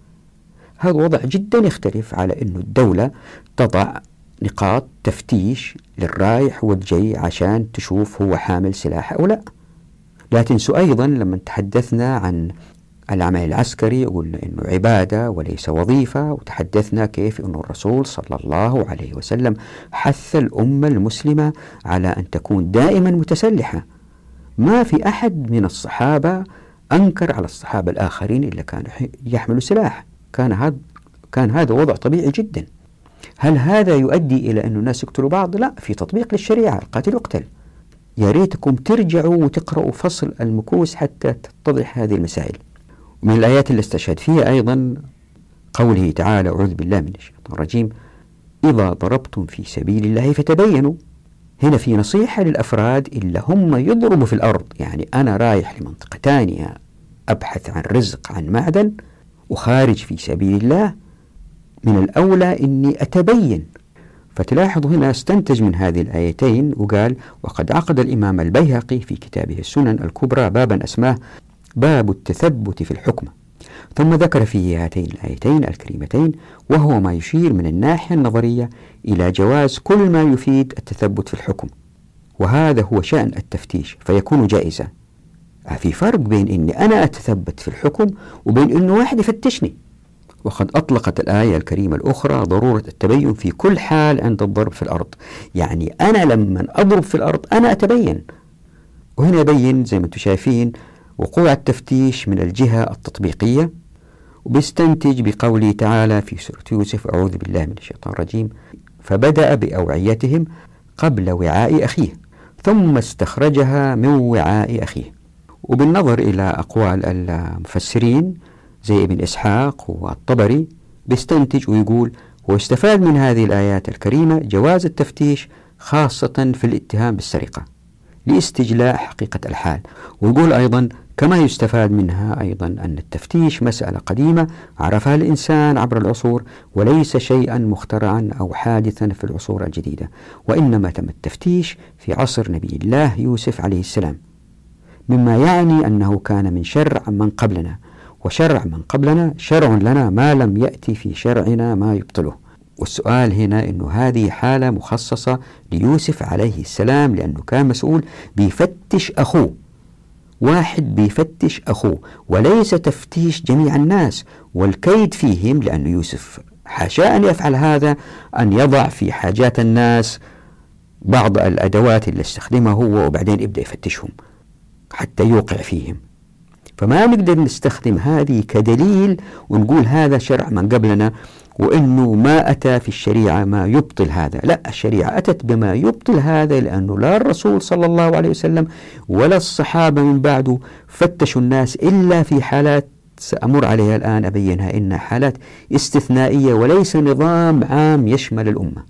هذا وضع جدا يختلف على أنه الدولة تضع نقاط تفتيش للرايح والجاي عشان تشوف هو حامل سلاح أو لا. لا تنسوا أيضا لما تحدثنا عن العمل العسكري قلنا أنه عبادة وليس وظيفة وتحدثنا كيف أن الرسول صلى الله عليه وسلم حث الأمة المسلمة على أن تكون دائما متسلحة. ما في أحد من الصحابة أنكر على الصحابة الآخرين إلا كانوا يحملوا سلاح كان هذا كان هذا وضع طبيعي جدا. هل هذا يؤدي إلى أن الناس يقتلوا بعض؟ لا في تطبيق للشريعة القاتل يقتل. يا ريتكم ترجعوا وتقرأوا فصل المكوس حتى تتضح هذه المسائل. من الآيات اللي استشهد فيها أيضا قوله تعالى أعوذ بالله من الشيطان الرجيم إذا ضربتم في سبيل الله فتبينوا. هنا في نصيحة للأفراد إلا هم يضربوا في الأرض. يعني أنا رايح لمنطقة ثانية أبحث عن رزق عن معدن وخارج في سبيل الله من الأولى أني أتبين. فتلاحظ هنا استنتج من هذه الآيتين وقال وقد عقد الإمام البيهقي في كتابه السنن الكبرى بابا أسماه باب التثبت في الحكم. ثم ذكر في هاتين الآيتين الكريمتين وهو ما يشير من الناحية النظرية إلى جواز كل ما يفيد التثبت في الحكم. وهذا هو شأن التفتيش فيكون جائزا. في فرق بين أني أنا أتثبت في الحكم وبين أنه واحد يفتشني. وقد أطلقت الآية الكريمة الأخرى ضرورة التبين في كل حال عند الضرب في الأرض. يعني أنا لما أضرب في الأرض أنا أتبين. وهنا يبين زي ما أنتم شايفين وقوع التفتيش من الجهة التطبيقية وبيستنتج بقوله تعالى في سورة يوسف أعوذ بالله من الشيطان الرجيم فبدأ بأوعيتهم قبل وعاء أخيه ثم استخرجها من وعاء أخيه. وبالنظر إلى أقوال المفسرين زي ابن إسحاق والطبري بيستنتج ويقول واستفاد من هذه الآيات الكريمة جواز التفتيش خاصة في الاتهام بالسرقة لاستجلاء حقيقة الحال ويقول أيضا كما يستفاد منها أيضا أن التفتيش مسألة قديمة عرفها الإنسان عبر العصور وليس شيئا مخترعا أو حادثا في العصور الجديدة وإنما تم التفتيش في عصر نبي الله يوسف عليه السلام مما يعني أنه كان من شرع من قبلنا وشرع من قبلنا شرع لنا ما لم يأتي في شرعنا ما يبطله. والسؤال هنا أنه هذه حالة مخصصة ليوسف عليه السلام لأنه كان مسؤول بيفتش أخوه واحد بيفتش أخوه وليس تفتيش جميع الناس. والكيد فيهم لأن يوسف حاشا أن يفعل هذا أن يضع في حاجات الناس بعض الأدوات اللي استخدمها هو وبعدين يبدأ يفتشهم حتى يوقع فيهم. فما نقدر نستخدم هذه كدليل ونقول هذا شرع من قبلنا وأنه ما أتى في الشريعة ما يبطل هذا. لا الشريعة أتت بما يبطل هذا لأنه لا الرسول صلى الله عليه وسلم ولا الصحابة من بعده فتشوا الناس إلا في حالات سأمر عليها الآن أبينها إنها حالات استثنائية وليس نظام عام يشمل الأمة.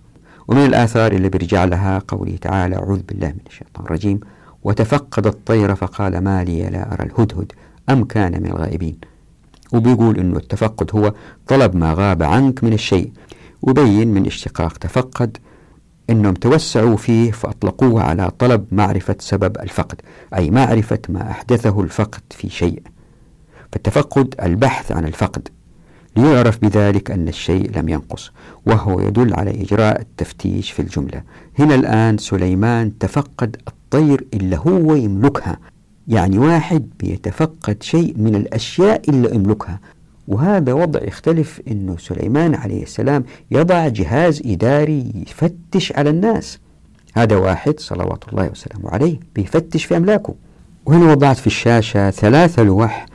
ومن الآثار اللي بيرجع لها قوله تعالى أعوذ بالله من الشيطان الرجيم وتفقد الطير فقال ما لي لا أرى الهدهد. أم كان من الغائبين. وبيقول أنه التفقد هو طلب ما غاب عنك من الشيء وبين من اشتقاق تفقد أنهم توسعوا فيه فأطلقوه على طلب معرفة سبب الفقد أي معرفة ما أحدثه الفقد في شيء. فالتفقد البحث عن الفقد. ليعرف بذلك أن الشيء لم ينقص وهو يدل على إجراء التفتيش في الجملة. هنا الآن سليمان تفقد الطير اللي هو يملكها. يعني واحد بيتفقد شيء من الأشياء اللي يملكها. وهذا وضع يختلف أنه سليمان عليه السلام يضع جهاز إداري يفتش على الناس. هذا واحد صلوات الله وسلامه عليه بيفتش في أملاكه. وهنا وضعت في الشاشة ثلاثة لوح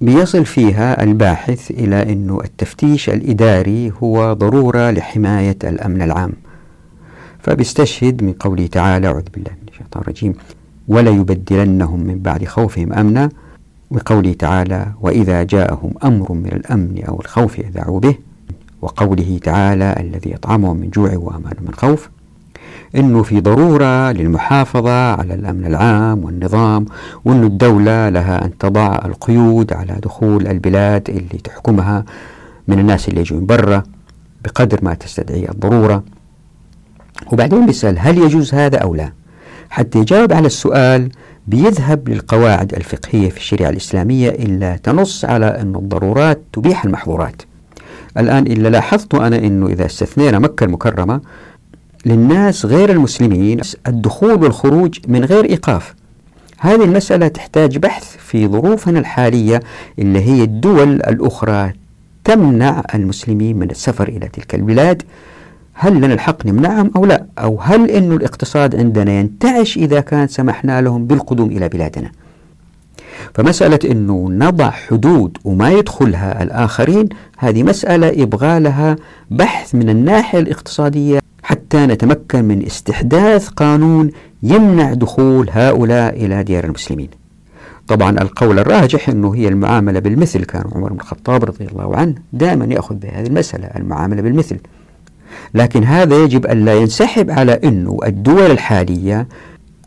بيصل فيها الباحث إلى أن التفتيش الإداري هو ضرورة لحماية الأمن العام. فبيستشهد من قوله تعالى أعوذ بالله من الشيطان الرجيم. ولا يبدلنهم من بعد خوفهم أمنا وقوله تعالى وإذا جاءهم أمر من الأمن أو الخوف يذعوا به. وقوله تعالى الذي يطعمهم من جوع وأمان من خوف. أنه في ضرورة للمحافظة على الأمن العام والنظام وأن الدولة لها أن تضع القيود على دخول البلاد اللي تحكمها من الناس اللي يجوا من برا بقدر ما تستدعي الضرورة. وبعدين بيسأل هل يجوز هذا أو لا؟ حتى يجاوب على السؤال بيذهب للقواعد الفقهية في الشريعة الإسلامية إلا تنص على أن الضرورات تبيح المحظورات. الآن إلا لاحظت أنا أنه إذا استثنينا مكة المكرمة للناس غير المسلمين الدخول والخروج من غير إيقاف. هذه المسألة تحتاج بحث في ظروفنا الحالية اللي هي الدول الأخرى تمنع المسلمين من السفر إلى تلك البلاد هل لنا الحق نمنعهم أو لا؟ أو هل أن الاقتصاد عندنا ينتعش إذا كان سمحنا لهم بالقدوم إلى بلادنا؟ فمسألة أنه نضع حدود وما يدخلها الآخرين هذه مسألة يبغى لها بحث من الناحية الاقتصادية حتى نتمكن من استحداث قانون يمنع دخول هؤلاء إلى ديار المسلمين. طبعا القول الراجح أنه هي المعاملة بالمثل كان عمر بن الخطاب رضي الله عنه دائما يأخذ بهذه المسألة المعاملة بالمثل. لكن هذا يجب أن لا ينسحب على أنه الدول الحالية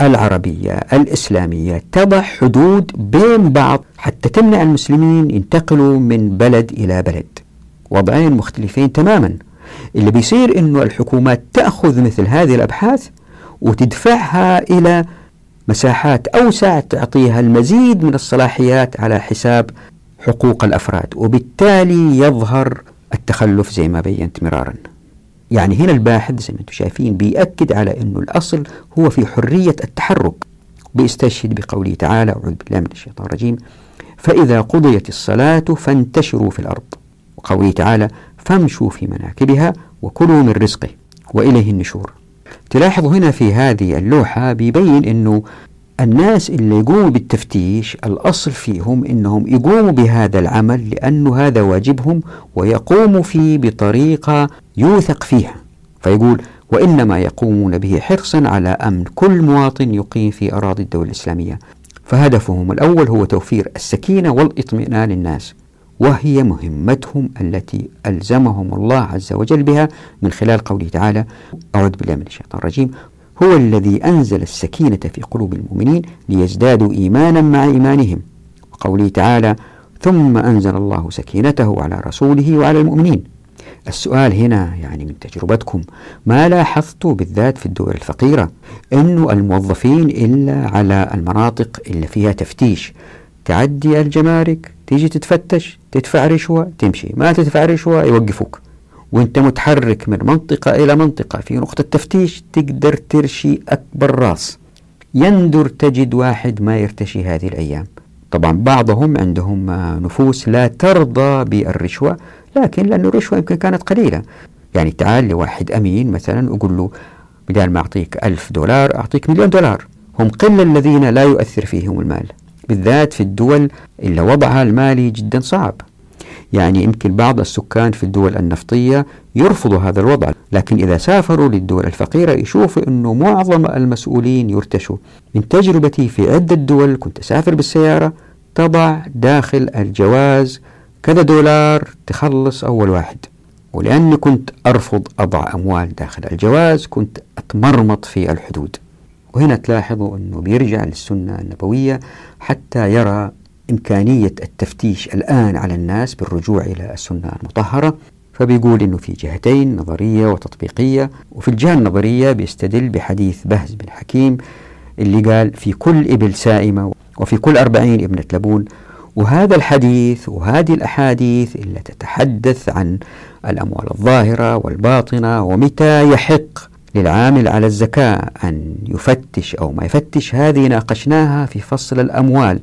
العربية الإسلامية تضع حدود بين بعض حتى تمنع المسلمين ينتقلوا من بلد إلى بلد. وضعين مختلفين تماما. اللي بيصير أنه الحكومات تأخذ مثل هذه الأبحاث وتدفعها إلى مساحات أوسع تعطيها المزيد من الصلاحيات على حساب حقوق الأفراد وبالتالي يظهر التخلف زي ما بينت مرارا. يعني هنا الباحث زي ما أنتم شايفين بيأكد على أنه الأصل هو في حرية التحرك بيستشهد بقوله تعالى أعوذ بالله من الشيطان الرجيم فإذا قضيت الصلاة فانتشروا في الأرض وقوله تعالى فامشوا في مناكبها وكلوا من رزقه وإليه النشور تلاحظوا هنا في هذه اللوحة بيبين أنه الناس اللي يقوموا بالتفتيش الأصل فيهم أنهم يقوموا بهذا العمل لأنه هذا واجبهم ويقوموا فيه بطريقة يوثق فيها. فيقول وإنما يقومون به حرصا على أمن كل مواطن يقيم في أراضي الدولة الإسلامية. فهدفهم الأول هو توفير السكينة والاطمئنان للناس وهي مهمتهم التي ألزمهم الله عز وجل بها من خلال قوله تعالى أعوذ بالله من الشيطان الرجيم. هو الذي أنزل السكينة في قلوب المؤمنين ليزدادوا إيمانا مع إيمانهم. وقوله تعالى ثم أنزل الله سكينته على رسوله وعلى المؤمنين. السؤال هنا يعني من تجربتكم ما لاحظتوا بالذات في الدول الفقيرة أنه الموظفين إلا على المناطق اللي فيها تفتيش؟ تعدي الجمارك تيجي تتفتش تدفع رشوة تمشي ما تدفع رشوة يوقفوك. وانت متحرك من منطقة إلى منطقة. في نقطة تفتيش تقدر ترشي أكبر راس. يندر تجد واحد ما يرتشي هذه الأيام. طبعا بعضهم عندهم نفوس لا ترضى بالرشوة لكن لأن الرشوة يمكن كانت قليلة. يعني تعال لواحد أمين مثلا وقول له بدال ما أعطيك ألف دولار أعطيك مليون دولار. هم قلة الذين لا يؤثر فيهم المال. بالذات في الدول اللي وضعها المالي جدا صعب. يعني يمكن بعض السكان في الدول النفطية يرفضوا هذا الوضع لكن إذا سافروا للدول الفقيرة يشوفوا أنه معظم المسؤولين يرتشوا. من تجربتي في عدة دول كنت أسافر بالسيارة تضع داخل الجواز كذا دولار تخلص أول واحد. ولأني كنت أرفض أضع أموال داخل الجواز كنت أتمرمط في الحدود. وهنا تلاحظوا أنه بيرجع للسنة النبوية حتى يرى إمكانية التفتيش الآن على الناس بالرجوع إلى السنة المطهرة فبيقول إنه في جهتين نظرية وتطبيقية وفي الجهة النظرية بيستدل بحديث بهز بن حكيم اللي قال في كل إبل سائمة وفي كل أربعين ابنة لبون وهذا الحديث وهذه الأحاديث اللي تتحدث عن الأموال الظاهرة والباطنة ومتى يحق للعامل على الزكاة أن يفتش أو ما يفتش هذه ناقشناها في فصل الأموال.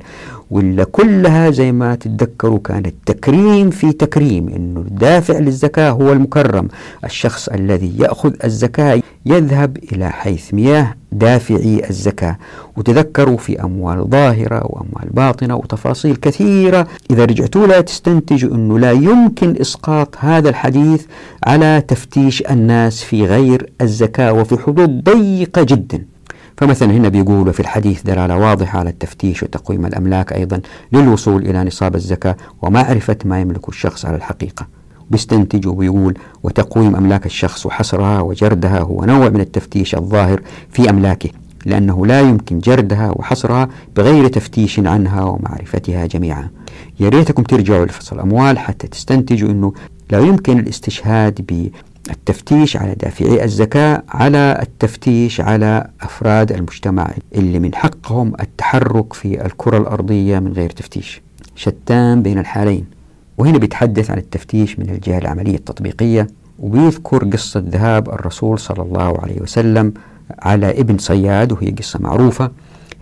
ولا كلها زي ما تتذكروا كانت تكريم في تكريم إنه الدافع للزكاة هو المكرم. الشخص الذي يأخذ الزكاة يذهب إلى حيث مياه دافعي الزكاة. وتذكروا في أموال ظاهرة وأموال باطنة وتفاصيل كثيرة. إذا رجعتوا لها تستنتجوا أنه لا يمكن إسقاط هذا الحديث على تفتيش الناس في غير الزكاة وفي حدود ضيقة جدا. فمثلا هنا بيقول في الحديث دلالة واضحة على التفتيش وتقويم الأملاك أيضا للوصول إلى نصاب الزكاة ومعرفة ما يملك الشخص على الحقيقة. بيستنتج وبيقول وتقويم أملاك الشخص وحصرها وجردها هو نوع من التفتيش الظاهر في أملاكه لأنه لا يمكن جردها وحصرها بغير تفتيش عنها ومعرفتها جميعا. يا ريتكم ترجعوا لفصل الأموال حتى تستنتجوا أنه لا يمكن الاستشهاد التفتيش على دافعي الزكاة على التفتيش على أفراد المجتمع اللي من حقهم التحرك في الكرة الأرضية من غير تفتيش. شتان بين الحالين. وهنا بيتحدث عن التفتيش من الجهة العملية التطبيقية وبيذكر قصة ذهاب الرسول صلى الله عليه وسلم على ابن صياد وهي قصة معروفة.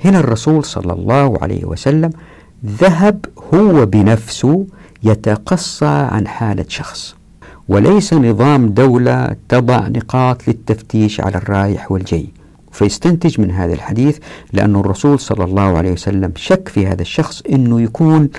هنا الرسول صلى الله عليه وسلم ذهب هو بنفسه يتقصى عن حالة شخص. وليس نظام دولة تضع نقاط للتفتيش على الرايح والجاي فيستنتج من هذا الحديث لأن الرسول صلى الله عليه وسلم شك في هذا الشخص أنه يكون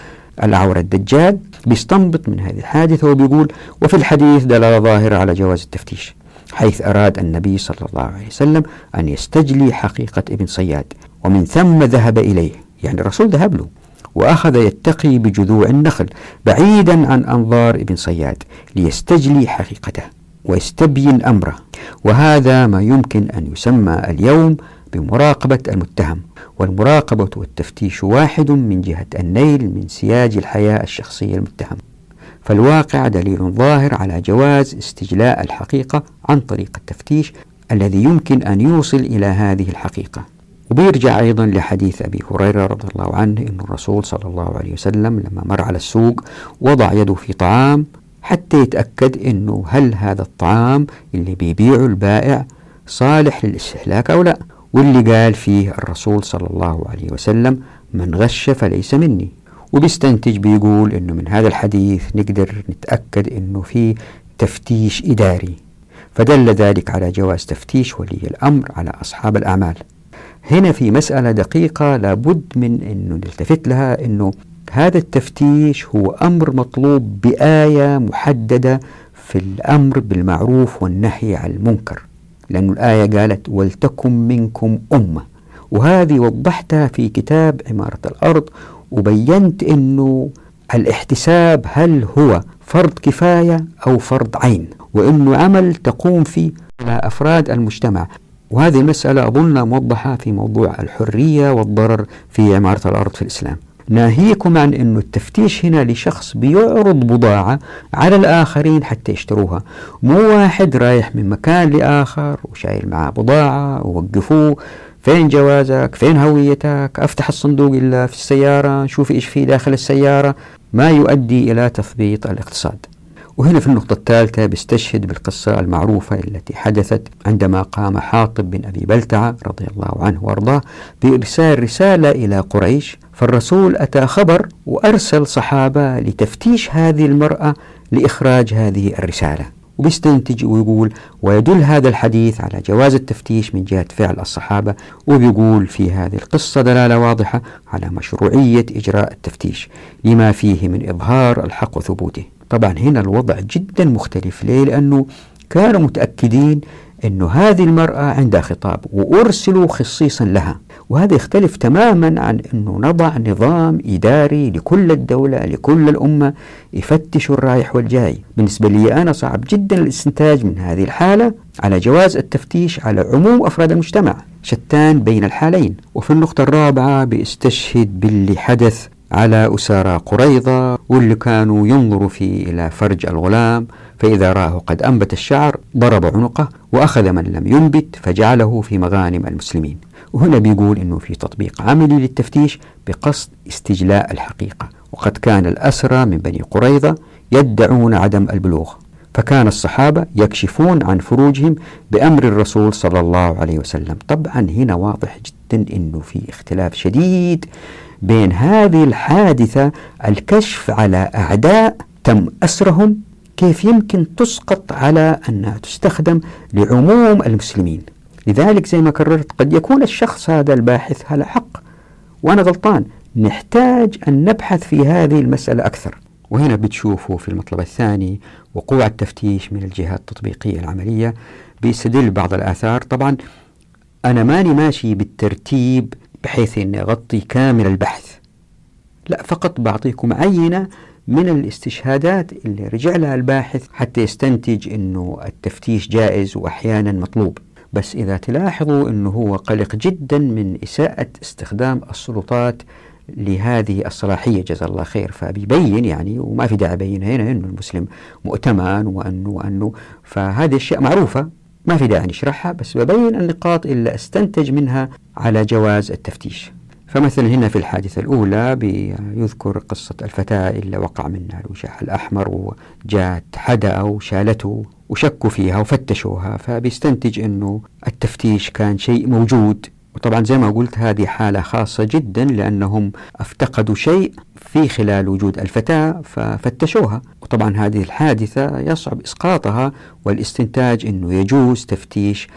العور الدجال بيستنبط من هذه الحادثة وبيقول وفي الحديث دلالة ظاهرة على جواز التفتيش حيث أراد النبي صلى الله عليه وسلم أن يستجلي حقيقة ابن صياد ومن ثم ذهب إليه. يعني الرسول ذهب له. وأخذ يتقي بجذوع النخل بعيدا عن أنظار ابن صياد ليستجلي حقيقته ويستبين أمره. وهذا ما يمكن أن يسمى اليوم بمراقبة المتهم والمراقبة والتفتيش واحد من جهة النيل من سياج الحياة الشخصية المتهم. فالواقع دليل ظاهر على جواز استجلاء الحقيقة عن طريق التفتيش الذي يمكن أن يوصل إلى هذه الحقيقة. وبيرجع أيضا لحديث أبي هريرة رضي الله عنه أن الرسول صلى الله عليه وسلم لما مر على السوق وضع يده في طعام حتى يتأكد أنه هل هذا الطعام اللي بيبيعه البائع صالح للاستهلاك أو لا. واللي قال فيه الرسول صلى الله عليه وسلم من غش فليس مني. وبيستنتج بيقول أنه من هذا الحديث نقدر نتأكد أنه في تفتيش إداري. فدل ذلك على جواز تفتيش ولي الأمر على أصحاب الأعمال. هنا في مسألة دقيقة لابد من أنه نلتفت لها أنه هذا التفتيش هو أمر مطلوب بآية محددة في الأمر بالمعروف والنهي عن المنكر لأن الآية قالت ولتكن منكم أمة. وهذه وضحتها في كتاب عمارة الأرض وبينت أنه الاحتساب هل هو فرض كفاية أو فرض عين وأنه عمل تقوم فيه على أفراد المجتمع. وهذه المسألة أظن موضحة في موضوع الحرية والضرر في عمارة الأرض في الإسلام. ناهيكم عن أنه التفتيش هنا لشخص بيعرض بضاعة على الآخرين حتى يشتروها. مو واحد رايح من مكان لآخر وشايل معاه بضاعة ووقفوه. فين جوازك؟ فين هويتك؟ أفتح الصندوق إلا في السيارة شوف إيش في داخل السيارة. ما يؤدي إلى تثبيط الاقتصاد. وهنا في النقطة الثالثة بيستشهد بالقصة المعروفة التي حدثت عندما قام حاطب بن أبي بلتعة رضي الله عنه وأرضاه بإرسال رسالة إلى قريش فالرسول أتى خبر وأرسل صحابة لتفتيش هذه المرأة لإخراج هذه الرسالة. وبيستنتج ويقول ويدل هذا الحديث على جواز التفتيش من جهة فعل الصحابة وبيقول في هذه القصة دلالة واضحة على مشروعية إجراء التفتيش لما فيه من إظهار الحق وثبوته. طبعا هنا الوضع جدا مختلف. ليه؟ لأنه كانوا متأكدين أنه هذه المرأة عندها خطاب وأرسلوا خصيصا لها. وهذا يختلف تماما عن أنه نضع نظام إداري لكل الدولة لكل الأمة يفتش الرايح والجاي. بالنسبة لي أنا صعب جدا الاستنتاج من هذه الحالة على جواز التفتيش على عموم أفراد المجتمع شتان بين الحالين. وفي النقطة الرابعة بيستشهد باللي حدث على أسارى قريضة واللي كانوا ينظروا فيه إلى فرج الغلام فإذا راه قد أنبت الشعر ضرب عنقه وأخذ من لم ينبت فجعله في مغانم المسلمين. وهنا بيقول أنه في تطبيق عملي للتفتيش بقصد استجلاء الحقيقة. وقد كان الأسرى من بني قريظة يدعون عدم البلوغ فكان الصحابة يكشفون عن فروجهم بأمر الرسول صلى الله عليه وسلم. طبعا هنا واضح جدا أنه في اختلاف شديد بين هذه الحادثة الكشف على أعداء تم أسرهم كيف يمكن تسقط على أنها تستخدم لعموم المسلمين؟ لذلك زي ما كررت قد يكون الشخص هذا الباحث على حق وأنا غلطان. نحتاج أن نبحث في هذه المسألة أكثر. وهنا بتشوفوا في المطلب الثاني وقوع التفتيش من الجهات التطبيقية العملية بيستدل بعض الآثار. طبعا أنا ماني ماشي بالترتيب بحيث أني أغطي كامل البحث. لا فقط بعطيكم عينة من الاستشهادات اللي رجع لها الباحث حتى يستنتج أنه التفتيش جائز وأحيانا مطلوب. بس إذا تلاحظوا أنه هو قلق جدا من إساءة استخدام السلطات لهذه الصلاحية. جزا الله خير. فبيبين يعني وما في داعي يبين هنا أنه المسلم مؤتمن وأنه وأنه. فهذه أشياء معروفة. ما في داعي نشرحها بس ببين النقاط اللي أستنتج منها على جواز التفتيش. فمثلا هنا في الحادثة الأولى بيذكر قصة الفتاة اللي وقع منها الوشاح الأحمر وجاءت حدا وشالته وشكوا فيها وفتشوها فبيستنتج أنه التفتيش كان شيء موجود. وطبعا زي ما قلت هذه حالة خاصة جدا لأنهم افتقدوا شيء في خلال وجود الفتاة ففتشوها وطبعا هذه الحادثة يصعب إسقاطها والاستنتاج أنه يجوز تفتيش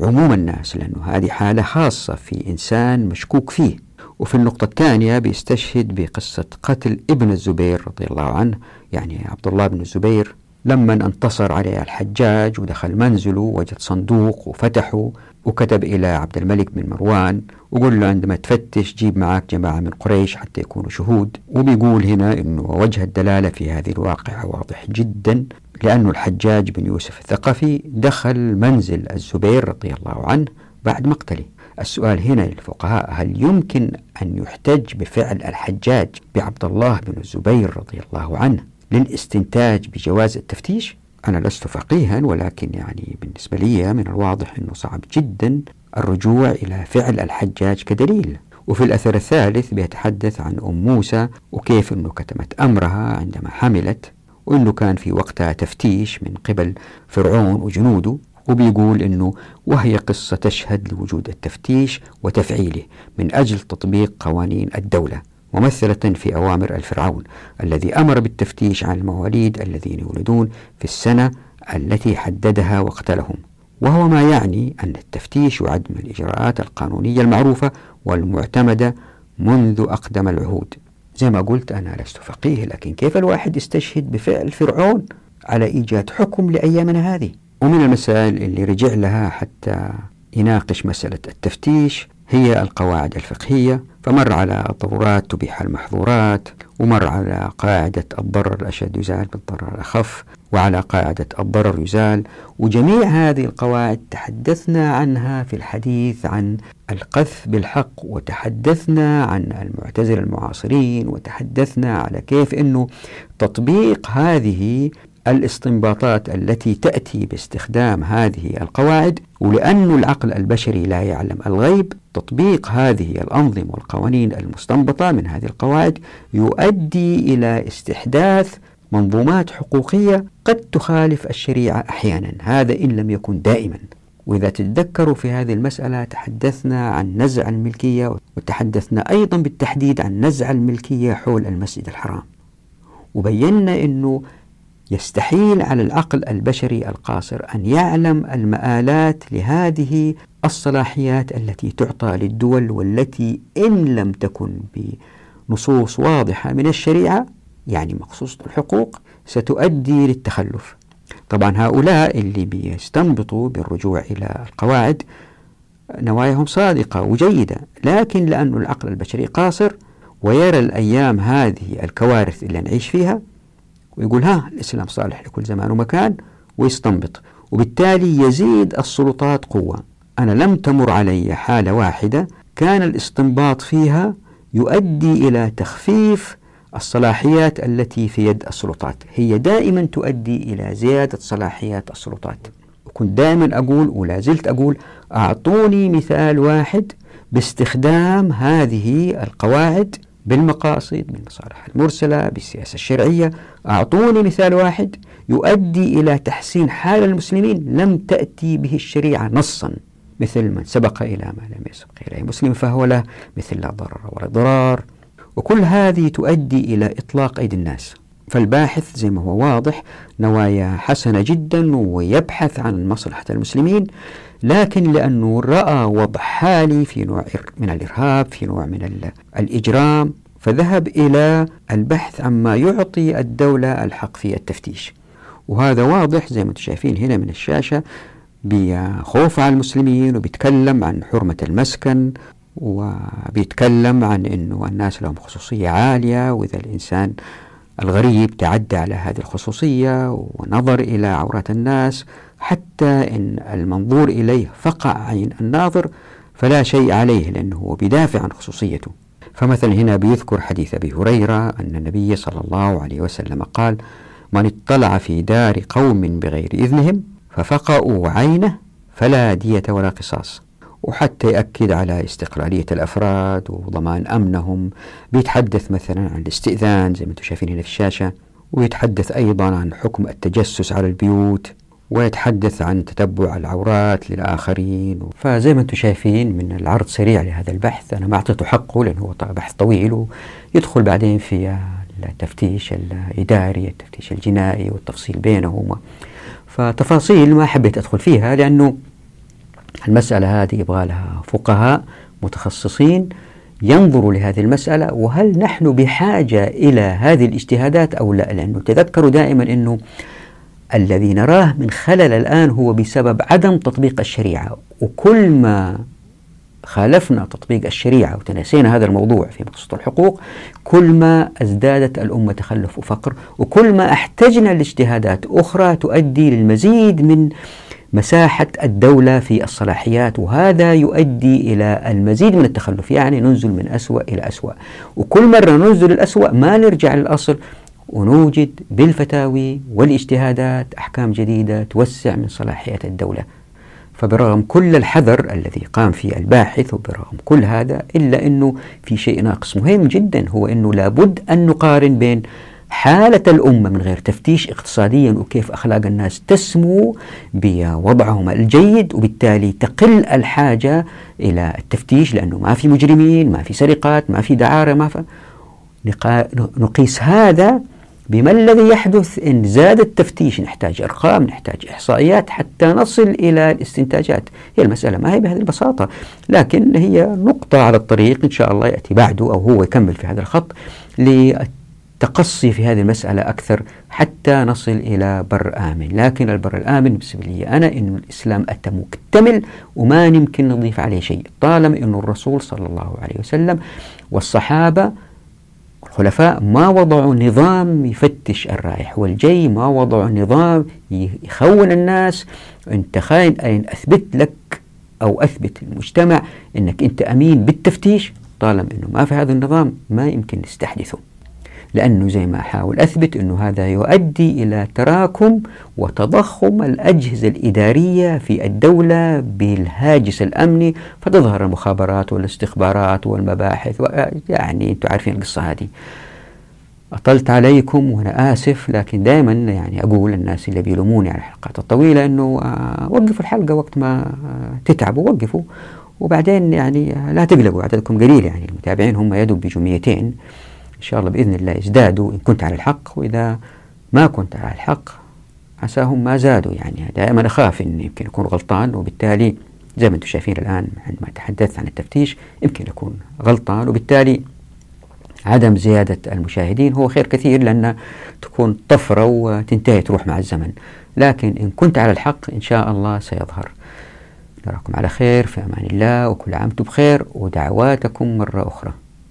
عموم الناس لأنه هذه حالة خاصة في إنسان مشكوك فيه. وفي النقطة الثانية بيستشهد بقصة قتل ابن الزبير رضي الله عنه. يعني عبد الله بن الزبير لما انتصر عليه الحجاج ودخل منزله وجد صندوق وفتحه. وكتب إلى عبد الملك بن مروان وقول له عندما تفتش جيب معك جماعة من قريش حتى يكونوا شهود وبيقول هنا أنه وجه الدلالة في هذه الواقعة واضح جدا لأن الحجاج بن يوسف الثقفي دخل منزل الزبير رضي الله عنه بعد مقتله السؤال هنا للفقهاء هل يمكن أن يحتج بفعل الحجاج بعبد الله بن الزبير رضي الله عنه للاستنتاج بجواز التفتيش؟ أنا لست فقيها ولكن يعني بالنسبة لي من الواضح أنه صعب جدا الرجوع إلى فعل الحجاج كدليل. وفي الأثر الثالث بيتحدث عن أم موسى وكيف أنه كتمت أمرها عندما حملت وأنه كان في وقتها تفتيش من قبل فرعون وجنوده وبيقول أنه وهي قصة تشهد لوجود التفتيش وتفعيله من أجل تطبيق قوانين الدولة. ممثلة في أوامر الفرعون الذي أمر بالتفتيش عن المواليد الذين يولدون في السنة التي حددها وقتلهم وهو ما يعني أن التفتيش يعد من الإجراءات القانونية المعروفة والمعتمدة منذ أقدم العهود. زي ما قلت أنا لست فقيه لكن كيف الواحد يستشهد بفعل فرعون على إيجاد حكم لأيامنا هذه؟ ومن المسائل اللي رجع لها حتى يناقش مسألة التفتيش هي القواعد الفقهية فمر على الضرورات تبيح المحظورات ومر على قاعدة الضرر الأشد يزال بالضرر الأخف وعلى قاعدة الضرر يزال. وجميع هذه القواعد تحدثنا عنها في الحديث عن القذف بالحق وتحدثنا عن المعتزلة المعاصرين وتحدثنا على كيف أنه تطبيق هذه الاستنباطات التي تأتي باستخدام هذه القواعد ولأن العقل البشري لا يعلم الغيب تطبيق هذه الأنظمة والقوانين المستنبطة من هذه القواعد يؤدي إلى استحداث منظومات حقوقية قد تخالف الشريعة أحيانا. هذا إن لم يكن دائما. وإذا تتذكروا في هذه المسألة تحدثنا عن نزع الملكية وتحدثنا أيضا بالتحديد عن نزع الملكية حول المسجد الحرام. وبينا أنه يستحيل على العقل البشري القاصر أن يعلم المآلات لهذه الصلاحيات التي تعطى للدول والتي إن لم تكن بنصوص واضحة من الشريعة يعني مخصوصة الحقوق ستؤدي للتخلف. طبعا هؤلاء اللي بيستنبطوا بالرجوع إلى القواعد نواياهم صادقة وجيدة لكن لأن العقل البشري قاصر ويرى الأيام هذه الكوارث اللي نعيش فيها ويقول ها الإسلام صالح لكل زمان ومكان ويستنبط. وبالتالي يزيد السلطات قوة. أنا لم تمر علي حالة واحدة كان الاستنباط فيها يؤدي إلى تخفيف الصلاحيات التي في يد السلطات. هي دائما تؤدي إلى زيادة صلاحيات السلطات. كنت دائما أقول ولا زلت أقول أعطوني مثال واحد باستخدام هذه القواعد بالمقاصد بالمصالح المرسلة بالسياسة الشرعية. أعطوني مثال واحد يؤدي إلى تحسين حال المسلمين. لم تأتي به الشريعة نصا مثل من سبق إلى ما لم يسبق إليه مسلم فهو له مثل لا ضرر ولا ضرار. وكل هذه تؤدي إلى إطلاق أيدي الناس. فالباحث زي ما هو واضح نوايا حسنة جدا ويبحث عن مصلحة المسلمين. لكن لأنه رأى وضع حالي في نوع من الإرهاب في نوع من الإجرام فذهب إلى البحث عما يعطي الدولة الحق في التفتيش. وهذا واضح زي ما أنتم شايفين هنا من الشاشة بخوف على المسلمين وبيتكلم عن حرمة المسكن وبيتكلم عن أنه الناس لهم خصوصية عالية وإذا الإنسان الغريب تعدى على هذه الخصوصية ونظر إلى عورات الناس. حتى إن المنظور إليه فقع عين الناظر فلا شيء عليه لأنه هو بيدافع عن خصوصيته. فمثلا هنا بيذكر حديث أبي هريرة أن النبي صلى الله عليه وسلم قال من اطلع في دار قوم بغير إذنهم ففقأوا عينه فلا دية ولا قصاص. وحتى يأكد على استقلالية الأفراد وضمان أمنهم. بيتحدث مثلا عن الاستئذان زي ما أنتم شايفين هنا في الشاشة. ويتحدث أيضا عن حكم التجسس على البيوت. ويتحدث عن تتبع العورات للآخرين. فزي ما أنتم شايفين من العرض سريع لهذا البحث أنا ما أعطيته حقه لأنه هو بحث طويل ويدخل بعدين في التفتيش الإداري التفتيش الجنائي والتفصيل بينهما. فتفاصيل ما حبيت أدخل فيها لأنه المسألة هذه يبغى لها فقهاء متخصصين ينظروا لهذه المسألة وهل نحن بحاجة إلى هذه الاجتهادات أو لا؟ لأنه تذكروا دائما أنه الذي نراه من خلل الآن هو بسبب عدم تطبيق الشريعة. وكل ما خالفنا تطبيق الشريعة وتناسينا هذا الموضوع في مقصود الحقوق كل ما ازدادت الأمة تخلف وفقر وكل ما احتجنا لاجتهادات أخرى تؤدي للمزيد من مساحة الدولة في الصلاحيات وهذا يؤدي إلى المزيد من التخلف. يعني ننزل من أسوأ إلى أسوأ. وكل مرة ننزل الأسوأ ما نرجع للأصل. ونوجد بالفتاوي والاجتهادات أحكام جديدة توسع من صلاحيات الدولة. فبرغم كل الحذر الذي قام فيه الباحث وبرغم كل هذا إلا أنه في شيء ناقص مهم جدا هو أنه لابد أن نقارن بين حالة الأمة من غير تفتيش اقتصاديا وكيف أخلاق الناس تسمو بوضعهم الجيد وبالتالي تقل الحاجة إلى التفتيش لأنه ما في مجرمين ما في سرقات ما في دعارة ما في نقيس هذا بما الذي يحدث إن زاد التفتيش نحتاج أرقام نحتاج إحصائيات حتى نصل إلى الاستنتاجات. هي المسألة ما هي بهذه البساطة؟ لكن هي نقطة على الطريق إن شاء الله يأتي بعده أو هو يكمل في هذا الخط للتقصي في هذه المسألة أكثر حتى نصل إلى بر آمن. لكن البر الآمن بالنسبة لي أنا إنه الإسلام أتى مكتمل وما يمكن نضيف عليه شيء. طالما إنه الرسول صلى الله عليه وسلم والصحابة الخلفاء ما وضعوا نظام يفتش الرايح والجاي ما وضعوا نظام يخون الناس. انت خاين أين أثبت لك أو أثبت للمجتمع أنك أنت أمين بالتفتيش؟ طالما أنه ما في هذا النظام ما يمكن نستحدثه. لأنه زي ما أحاول أثبت أنه هذا يؤدي إلى تراكم وتضخم الأجهزة الإدارية في الدولة بالهاجس الأمني فتظهر المخابرات والاستخبارات والمباحث يعني أنتم عارفين القصة هذه. أطلت عليكم وأنا آسف لكن دائما يعني أقول الناس اللي بيلوموني على الحلقات الطويلة أنه آه، وقفوا الحلقة وقت ما تتعبوا وقفوا. وبعدين يعني لا تقلقوا عددكم قليل يعني المتابعين هم 200 إن شاء الله بإذن الله يزدادوا إن كنت على الحق وإذا ما كنت على الحق عساهم ما زادوا. يعني دائما أخاف أن يمكن أكون غلطان وبالتالي زي ما أنتم شايفين الآن عندما تحدثت عن التفتيش يمكن أكون غلطان وبالتالي عدم زيادة المشاهدين هو خير كثير لأن تكون طفرة وتنتهي تروح مع الزمن. لكن إن كنت على الحق إن شاء الله سيظهر. نراكم على خير في أمان الله وكل عام بخير ودعواتكم مرة أخرى.